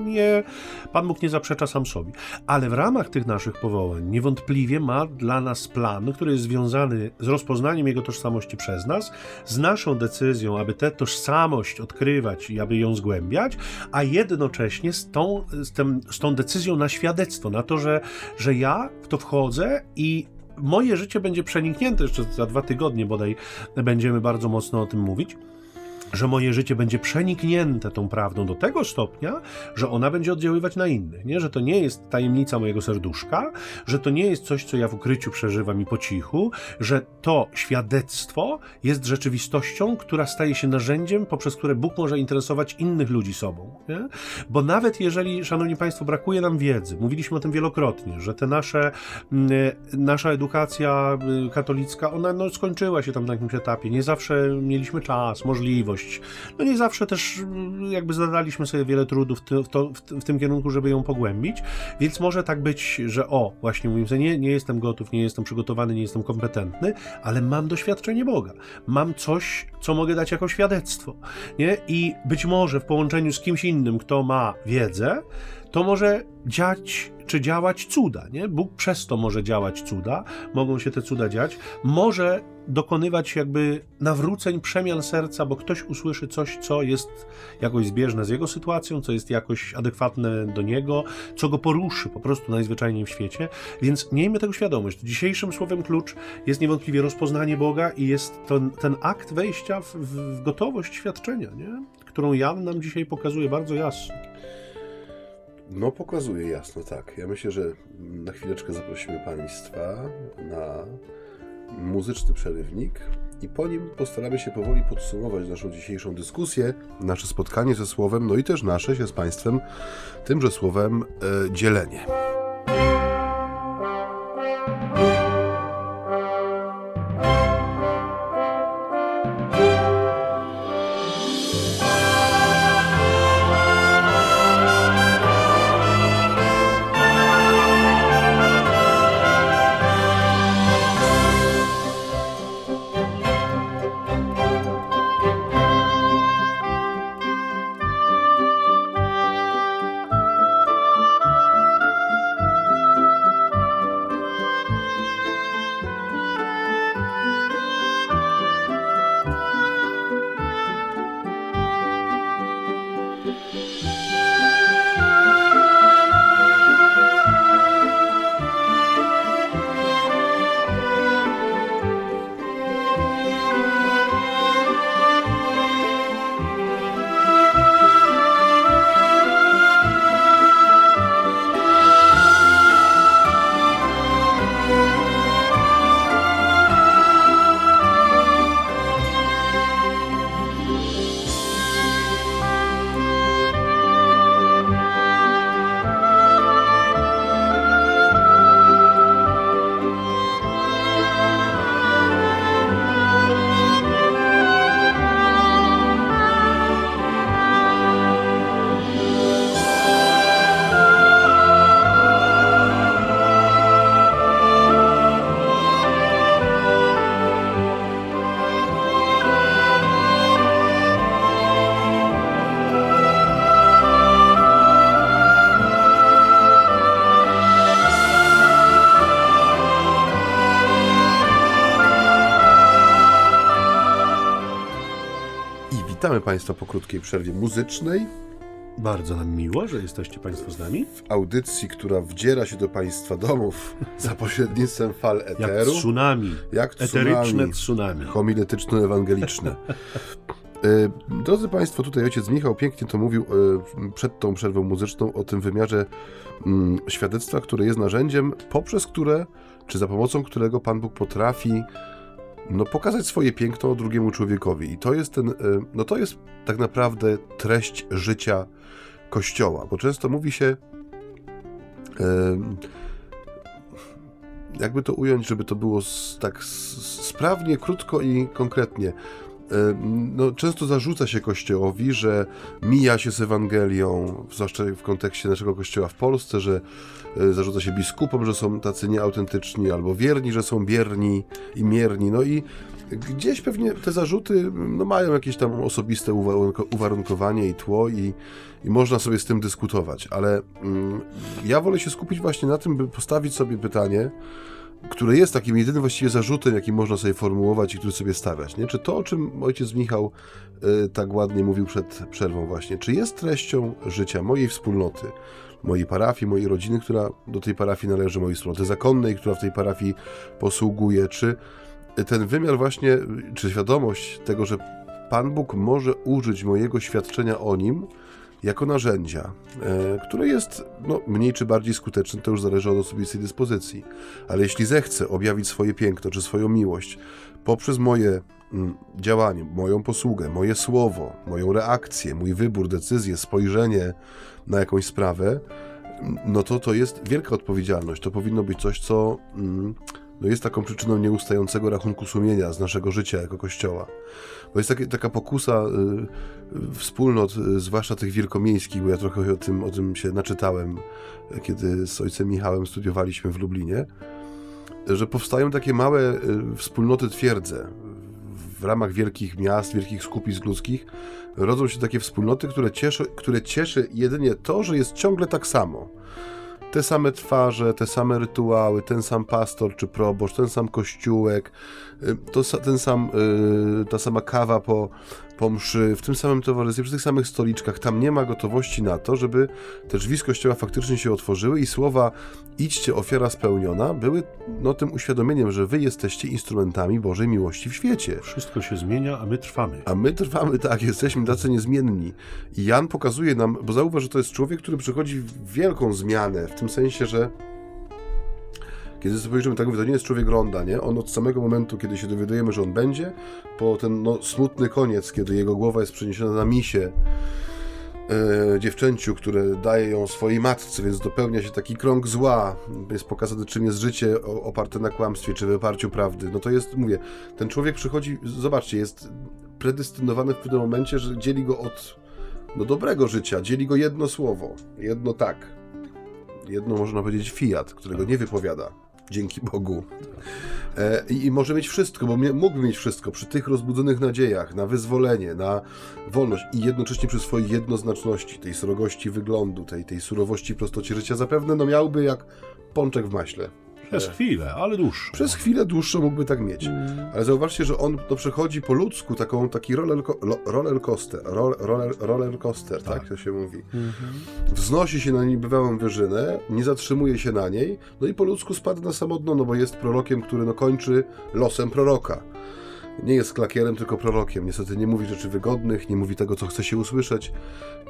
nie, Pan Bóg nie zaprzecza sam sobie. Ale w ramach tych naszych powołań niewątpliwie ma dla nas plan, który jest związany z rozpoznaniem Jego tożsamości przez nas, z naszą decyzją, aby tę tożsamość odkrywać i aby ją zgłębiać, a jednocześnie z tą, z, tym, z tą decyzją na świadectwo, na to, że, że ja w to wchodzę i moje życie będzie przeniknięte, jeszcze za dwa tygodnie bodaj będziemy bardzo mocno o tym mówić że moje życie będzie przeniknięte tą prawdą do tego stopnia, że ona będzie oddziaływać na innych, nie? że to nie jest tajemnica mojego serduszka, że to nie jest coś, co ja w ukryciu przeżywam i po cichu, że to świadectwo jest rzeczywistością, która staje się narzędziem, poprzez które Bóg może interesować innych ludzi sobą. Nie? Bo nawet jeżeli, szanowni państwo, brakuje nam wiedzy, mówiliśmy o tym wielokrotnie, że te nasze, mm, nasza edukacja y, katolicka, ona no, skończyła się tam na jakimś etapie, nie zawsze mieliśmy czas, możliwość, no nie zawsze też mm, jakby zadaliśmy sobie wiele trudów w, to, w, tym kierunku, żeby ją pogłębić, więc może tak być, że o, właśnie mówimy sobie, nie, nie jestem gotów, nie jestem przygotowany, nie jestem kompetentny, ale mam doświadczenie Boga. Mam coś, co mogę dać jako świadectwo, nie? I być może w połączeniu z kimś innym, kto ma wiedzę, to może dziać czy działać cuda, nie? Bóg przez to może działać cuda, mogą się te cuda dziać, może dokonywać jakby nawróceń, przemian serca, bo ktoś usłyszy coś, co jest jakoś zbieżne z jego sytuacją, co jest jakoś adekwatne do niego, co go poruszy po prostu najzwyczajniej w świecie, więc miejmy tego świadomość. Dzisiejszym słowem klucz jest niewątpliwie rozpoznanie Boga i jest to, ten akt wejścia w, w gotowość świadczenia, nie? którą Jan nam dzisiaj pokazuje bardzo jasno.
No, pokazuje jasno, tak. Ja myślę, że na chwileczkę zaprosimy Państwa na muzyczny przerywnik i po nim postaramy się powoli podsumować naszą dzisiejszą dyskusję, nasze spotkanie ze Słowem, no i też nasze się z Państwem tymże Słowem e, dzielenie. Państwa po krótkiej przerwie muzycznej.
Bardzo nam miło, że jesteście Państwo z nami.
W audycji, która wdziera się do Państwa domów [LAUGHS] za pośrednictwem fal eteru.
Jak tsunami.
Jak
Eteryczne tsunami.
Homiletyczno-ewangeliczne. [LAUGHS] E, Drodzy Państwo, tutaj ojciec Michał pięknie to mówił e, przed tą przerwą muzyczną o tym wymiarze mm, świadectwa, które jest narzędziem, poprzez które, czy za pomocą którego Pan Bóg potrafi no, pokazać swoje piękno drugiemu człowiekowi. I to jest ten, e, no to jest tak naprawdę treść życia Kościoła, bo często mówi się, jakby to ująć, żeby to było tak sprawnie, krótko i konkretnie. No, często zarzuca się Kościołowi, że mija się z Ewangelią, zwłaszcza w kontekście naszego Kościoła w Polsce, że e, zarzuca się biskupom, że są tacy nieautentyczni, albo wierni, że są bierni i mierni. No i gdzieś pewnie te zarzuty no, mają jakieś tam osobiste uwarunkowanie i tło i, i można sobie z tym dyskutować, ale mm, ja wolę się skupić właśnie na tym, by postawić sobie pytanie, które jest takim jedynym właściwie zarzutem, jaki można sobie formułować i który sobie stawiać. Nie? Czy to, o czym ojciec Michał y, tak ładnie mówił przed przerwą właśnie, czy jest treścią życia mojej wspólnoty, mojej parafii, mojej rodziny, która do tej parafii należy, mojej wspólnoty zakonnej, która w tej parafii posługuje, czy ten wymiar właśnie, czy świadomość tego, że Pan Bóg może użyć mojego świadczenia o Nim, jako narzędzia, e, które jest no, mniej czy bardziej skuteczne, to już zależy od osobistej dyspozycji. Ale jeśli zechcę objawić swoje piękno czy swoją miłość poprzez moje mm, działanie, moją posługę, moje słowo, moją reakcję, mój wybór, decyzję, spojrzenie na jakąś sprawę, no to to jest wielka odpowiedzialność. To powinno być coś, co mm, no jest taką przyczyną nieustającego rachunku sumienia z naszego życia jako Kościoła. Bo jest taki, taka pokusa y, wspólnot, y, zwłaszcza tych wielkomiejskich, bo ja trochę o tym, o tym się naczytałem, kiedy z ojcem Michałem studiowaliśmy w Lublinie, że powstają takie małe y, wspólnoty twierdze. W ramach wielkich miast, wielkich skupisk ludzkich rodzą się takie wspólnoty, które cieszy, które cieszy jedynie to, że jest ciągle tak samo te same twarze, te same rytuały, ten sam pastor czy proboszcz, ten sam kościółek, y, to, ten sam, y, ta sama kawa po, po mszy, w tym samym towarzystwie, przy tych samych stoliczkach. Tam nie ma gotowości na to, żeby te drzwi z kościoła faktycznie się otworzyły i słowa idźcie, ofiara spełniona, były no, tym uświadomieniem, że wy jesteście instrumentami Bożej miłości w świecie.
Wszystko się zmienia, a my trwamy.
A my trwamy, tak, jesteśmy tacy niezmienni. I Jan pokazuje nam, bo zauważ, że to jest człowiek, który przychodzi w wielką zmianę, w tym sensie, że kiedy spojrzymy, tak mówię, to nie jest człowiek ronda, nie? On od samego momentu, kiedy się dowiadujemy, że on będzie, po ten no, smutny koniec, kiedy jego głowa jest przeniesiona na misie, e, dziewczęciu, które daje ją swojej matce, więc dopełnia się taki krąg zła, jest pokazane, czym jest życie oparte na kłamstwie, czy wyparciu prawdy. No to jest, mówię, ten człowiek przychodzi, zobaczcie, jest predestynowany w pewnym momencie, że dzieli go od no, dobrego życia, dzieli go jedno słowo, jedno tak. Jedno można powiedzieć fiat, którego nie wypowiada dzięki Bogu. E, I, może mieć wszystko, bo mógłby mieć wszystko przy tych rozbudzonych nadziejach na wyzwolenie, na wolność i jednocześnie przy swojej jednoznaczności, tej srogości wyglądu, tej, tej surowości prostocie życia, zapewne no miałby jak pączek w maśle.
Przez chwilę, ale dłuższą.
Przez chwilę dłuższą mógłby tak mieć. Mm. Ale zauważcie, że on to przechodzi po ludzku taką, taki roller, roller coaster, roller, roller coaster, tak. tak to się mówi. -hmm. Wznosi się na niebywałą wyżynę, nie zatrzymuje się na niej, no i po ludzku spada na samotno, no bo jest prorokiem, który no kończy losem proroka nie jest klakierem, tylko prorokiem. Niestety nie mówi rzeczy wygodnych, nie mówi tego, co chce się usłyszeć.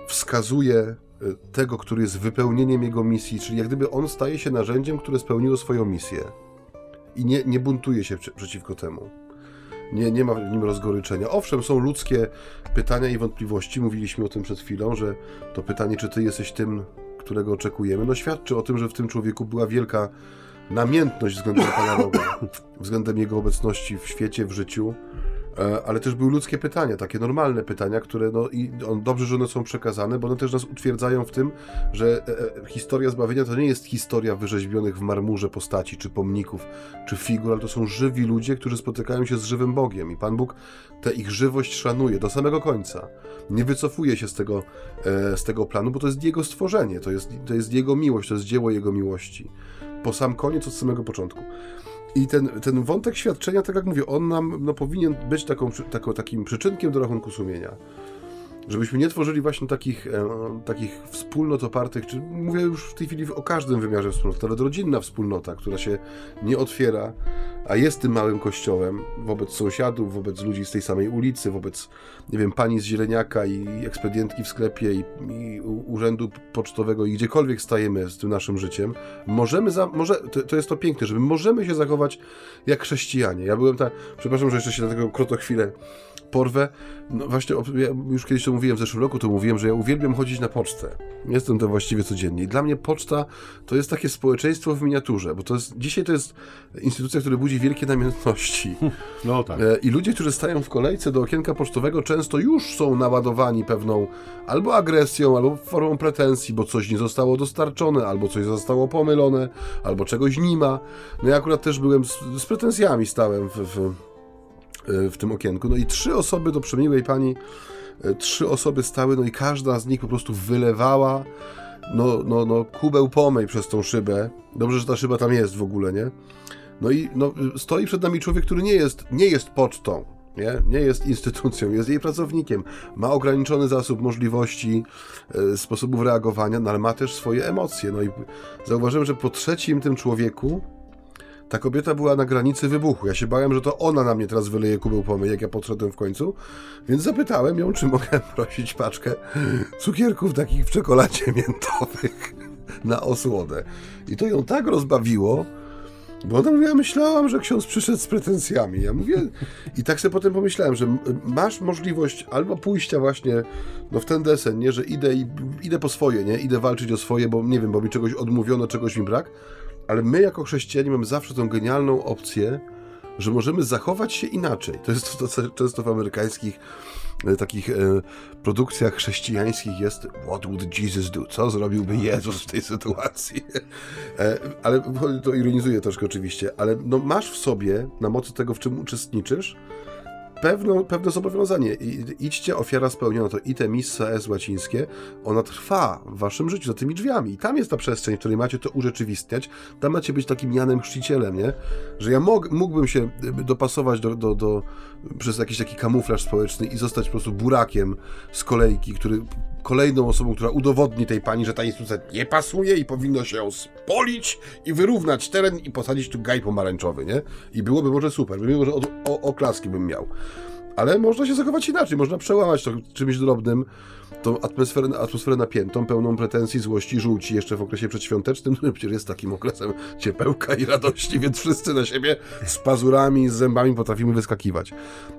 Wskazuje e, tego, który jest wypełnieniem jego misji, czyli jak gdyby on staje się narzędziem, które spełniło swoją misję. I nie, nie buntuje się przeciwko temu. Nie, nie ma w nim rozgoryczenia. Owszem, są ludzkie pytania i wątpliwości. Mówiliśmy o tym przed chwilą, że to pytanie, czy ty jesteś tym, którego oczekujemy, no świadczy o tym, że w tym człowieku była wielka namiętność względem Pana Boga, względem Jego obecności w świecie, w życiu, e, ale też były ludzkie pytania, takie normalne pytania, które no i on, dobrze, że one są przekazane, bo one też nas utwierdzają w tym, że e, e, historia zbawienia to nie jest historia wyrzeźbionych w marmurze postaci, czy pomników, czy figur, ale to są żywi ludzie, którzy spotykają się z żywym Bogiem i Pan Bóg tę ich żywość szanuje do samego końca. Nie wycofuje się z tego, z tego planu, bo to jest Jego stworzenie, to jest, to jest Jego miłość, to jest dzieło Jego miłości po sam koniec, od samego początku. I ten, ten wątek świadczenia, tak jak mówię, on nam no, powinien być taką, taką, takim przyczynkiem do rachunku sumienia. Żebyśmy nie tworzyli właśnie takich, e, takich wspólnot opartych, czy mówię już w tej chwili o każdym wymiarze wspólnoty, nawet rodzinna wspólnota, która się nie otwiera, a jest tym małym kościołem wobec sąsiadów, wobec ludzi z tej samej ulicy, wobec, nie wiem, pani z zieleniaka i ekspedientki w sklepie i, i urzędu pocztowego i gdziekolwiek stajemy z tym naszym życiem, możemy, za, może, to, to jest to piękne, żeby możemy się zachować jak chrześcijanie. Ja byłem tak, przepraszam, że jeszcze się na tego krótko chwilę porwę. No właśnie, ja już kiedyś to mówiłem, w zeszłym roku to mówiłem, że ja uwielbiam chodzić na pocztę. Jestem tam właściwie codziennie. I dla mnie poczta to jest takie społeczeństwo w miniaturze, bo to jest, dzisiaj to jest instytucja, która budzi wielkie namiętności. [LAUGHS]
No tak.
E, I ludzie, którzy stają w kolejce do okienka pocztowego, często już są naładowani pewną albo agresją, albo formą pretensji, bo coś nie zostało dostarczone, albo coś zostało pomylone, albo czegoś nie ma. No ja akurat też byłem z, z pretensjami stałem w, w w tym okienku. No i trzy osoby do przemiłej pani, e, trzy osoby stały, no i każda z nich po prostu wylewała no, no, no kubeł pomej przez tą szybę. Dobrze, że ta szyba tam jest w ogóle, nie? No i no, stoi przed nami człowiek, który nie jest, nie jest pocztą, nie? nie jest instytucją, jest jej pracownikiem, ma ograniczony zasób możliwości, e, sposobów reagowania, no ale ma też swoje emocje. No i zauważyłem, że po trzecim tym człowieku ta kobieta była na granicy wybuchu. Ja się bałem, że to ona na mnie teraz wyleje kubeł pomyj, jak ja podszedłem w końcu. Więc zapytałem ją, czy mogę [LAUGHS] prosić paczkę cukierków takich w czekoladzie [LAUGHS] miętowych na osłodę. I to ją tak rozbawiło, bo ona mówiła, myślałam, że ksiądz przyszedł z pretensjami. Ja mówię, i tak sobie potem pomyślałem, że masz możliwość albo pójścia właśnie no, w ten desen, nie, że idę, i, idę po swoje, nie, idę walczyć o swoje, bo nie wiem, bo mi czegoś odmówiono, czegoś mi brak, ale my jako chrześcijanie mamy zawsze tą genialną opcję, że możemy zachować się inaczej. To jest to, co często w amerykańskich e, takich e, produkcjach chrześcijańskich jest What would Jesus do? Co zrobiłby Jezus w tej sytuacji? E, ale to ironizuje troszkę oczywiście, ale no masz w sobie, na mocy tego, w czym uczestniczysz, pewną, pewne zobowiązanie. I, idźcie, ofiara spełniona, to ite missa es łacińskie, ona trwa w waszym życiu, za tymi drzwiami. I tam jest ta przestrzeń, w której macie to urzeczywistniać. Tam macie być takim Janem Chrzcicielem, nie? Że ja mog, mógłbym się dopasować do, do, do, przez jakiś taki kamuflaż społeczny i zostać po prostu burakiem z kolejki, który kolejną osobą, która udowodni tej pani, że ta instytucja nie pasuje i powinno się ją spolić i wyrównać teren i posadzić tu gaj pomarańczowy, nie? I byłoby może super, mimo że o, o, oklaski bym miał. Ale można się zachować inaczej, można przełamać to czymś drobnym, tą atmosferę, atmosferę napiętą, pełną pretensji, złości, żółci jeszcze w okresie przedświątecznym, który przecież jest takim okresem ciepełka i radości, więc wszyscy na siebie z pazurami, z zębami potrafimy wyskakiwać.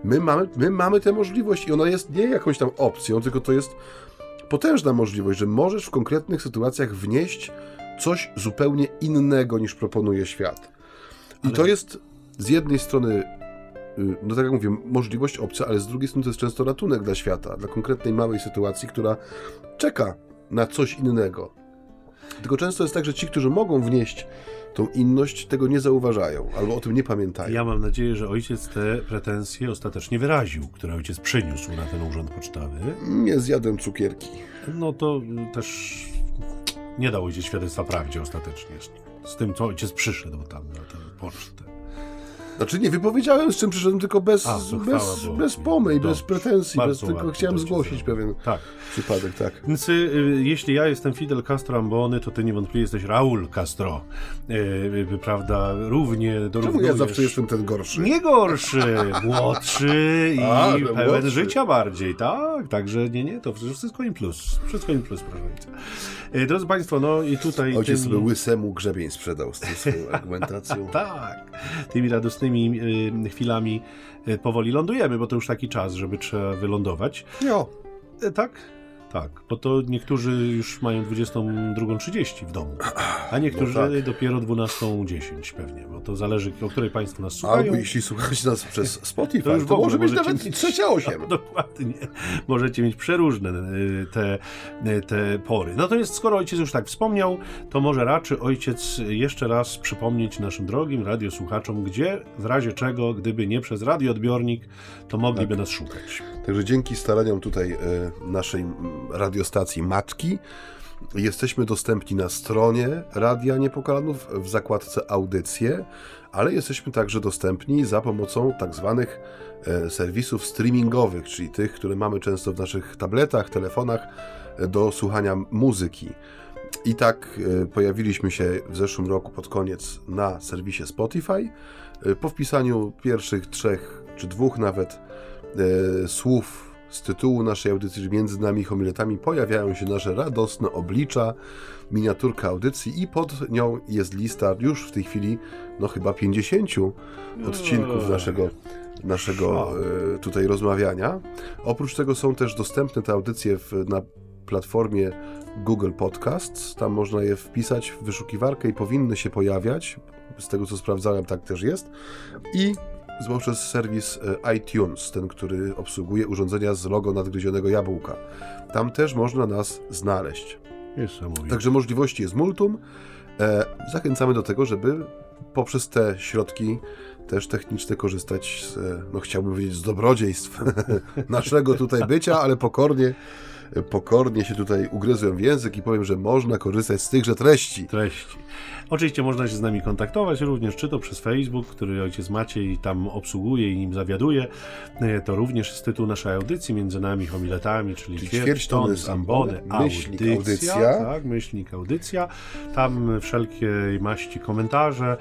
My mamy, my mamy tę możliwość i ona jest nie jakąś tam opcją, tylko to jest potężna możliwość, że możesz w konkretnych sytuacjach wnieść coś zupełnie innego niż proponuje świat. I ale... to jest z jednej strony, y, no tak jak mówię, możliwość obca, ale z drugiej strony to jest często ratunek dla świata, dla konkretnej małej sytuacji, która czeka na coś innego. Tylko często jest tak, że ci, którzy mogą wnieść tą inność, tego nie zauważają albo o tym nie pamiętają.
Ja mam nadzieję, że ojciec te pretensje ostatecznie wyraził, które ojciec przyniósł na ten urząd pocztowy.
Nie zjadłem cukierki.
No to też nie dał ojciec świadectwa prawdzie ostatecznie z tym, co ojciec przyszedł tam na tę pocztę.
Znaczy nie wypowiedziałem z czym przyszedłem, tylko bez, A, bez, bez pomyj, bez pretensji, bez, tylko chciałem zgłosić pewien tak. przypadek, tak.
Więc y, jeśli ja jestem Fidel Castro Ambony, to ty niewątpliwie jesteś Raul Castro, y, y, prawda, równie
Czemu ja zawsze jestem ten gorszy?
Nie gorszy, młodszy [LAUGHS] i A, pełen młodszy. życia bardziej, tak, także nie, nie, to wszystko im plus, wszystko im plus, proszę. Y, drodzy Państwo, no i tutaj...
Ojciec tymi... sobie łysemu grzebień sprzedał z tą swoją [LAUGHS] argumentacją.
tak, tymi radosnymi y, chwilami y, powoli lądujemy, bo to już taki czas, żeby trzeba wylądować.
Jo.
Tak? Tak, bo to niektórzy już mają 22.30 w domu, a niektórzy no tak. dopiero 12.10 pewnie, bo to zależy, o której Państwo nas słuchają.
Albo jeśli słuchacie nas przez Spotify, to, już to może być nawet mieć, trzecia osiem.
No, [LAUGHS] dokładnie. Możecie mieć przeróżne y, te, y, te pory. No to jest, skoro ojciec już tak wspomniał, to może raczy ojciec jeszcze raz przypomnieć naszym drogim radiosłuchaczom, gdzie w razie czego, gdyby nie przez radioodbiornik, to mogliby tak. nas szukać.
Także dzięki staraniom tutaj y, naszej radiostacji matki Jesteśmy dostępni na stronie Radia Niepokalanów w zakładce audycje, ale jesteśmy także dostępni za pomocą tak zwanych e, serwisów streamingowych, czyli tych, które mamy często w naszych tabletach, telefonach e, do słuchania muzyki. I tak e, pojawiliśmy się w zeszłym roku pod koniec na serwisie Spotify. Po wpisaniu pierwszych trzech czy dwóch nawet słów z tytułu naszej audycji, między nami homiletami pojawiają się nasze radosne oblicza, miniaturka audycji i pod nią jest lista już w tej chwili, no chyba 50 odcinków naszego, naszego e, tutaj rozmawiania. Oprócz tego są też dostępne te audycje w, na platformie Google Podcasts. Tam można je wpisać w wyszukiwarkę i powinny się pojawiać. Z tego co sprawdzałem, tak też jest. I poprzez serwis e, iTunes, ten, który obsługuje urządzenia z logo nadgryzionego jabłka. Tam też można nas znaleźć. Także możliwości jest multum. E, zachęcamy do tego, żeby poprzez te środki też techniczne korzystać z, e, no chciałbym powiedzieć, z dobrodziejstw [LAUGHS] naszego tutaj bycia, ale pokornie pokornie się tutaj ugryzłem w język i powiem, że można korzystać z tychże treści.
Treści. Oczywiście można się z nami kontaktować również, czy to przez Facebook, który ojciec Maciej tam obsługuje i nim zawiaduje. E, to również jest tytuł naszej audycji, między nami homiletami, czyli,
czyli ćwierć tony z ambony,
myślnik audycja, audycja. Tak, myślnik audycja. Tam wszelkie maści komentarze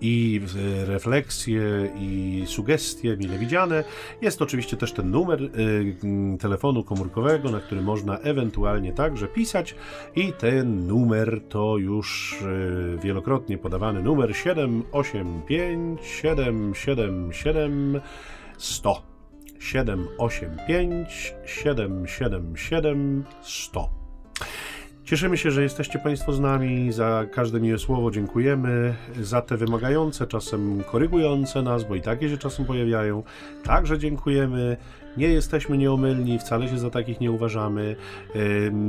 i refleksje i sugestie mile widziane. Jest oczywiście też ten numer telefonu komórkowego, na który można ewentualnie także pisać. I ten numer to już y, wielokrotnie podawany numer 785 777 100 785 777 100 Cieszymy się, że jesteście Państwo z nami. Za każde miłe słowo dziękujemy. Za te wymagające, czasem korygujące nas, bo i takie się czasem pojawiają. Także dziękujemy. Nie jesteśmy nieomylni, wcale się za takich nie uważamy.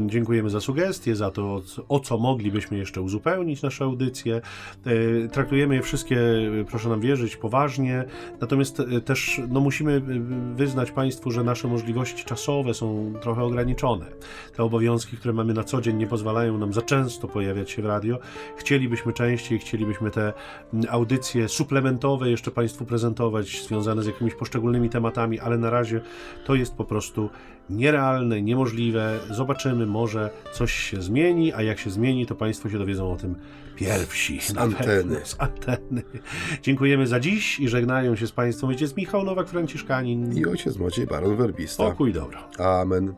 Dziękujemy za sugestie, za to, o co moglibyśmy jeszcze uzupełnić nasze audycje. E, traktujemy je wszystkie, proszę nam wierzyć, poważnie. Natomiast e, też no, musimy wyznać Państwu, że nasze możliwości czasowe są trochę ograniczone. Te obowiązki, które mamy na co dzień, nie pozwalają nam za często pojawiać się w radio. Chcielibyśmy częściej, chcielibyśmy te audycje suplementowe jeszcze Państwu prezentować, związane z jakimiś poszczególnymi tematami, ale na razie to jest po prostu nierealne, niemożliwe. Zobaczymy, może coś się zmieni, a jak się zmieni, to Państwo się dowiedzą o tym pierwsi.
Z anteny.
z anteny. Dziękujemy za dziś i żegnają się z Państwem ojciec Michał Nowak-Franciszkanin
i ojciec Maciej Baron Werbista.
Pokój dobro.
Amen.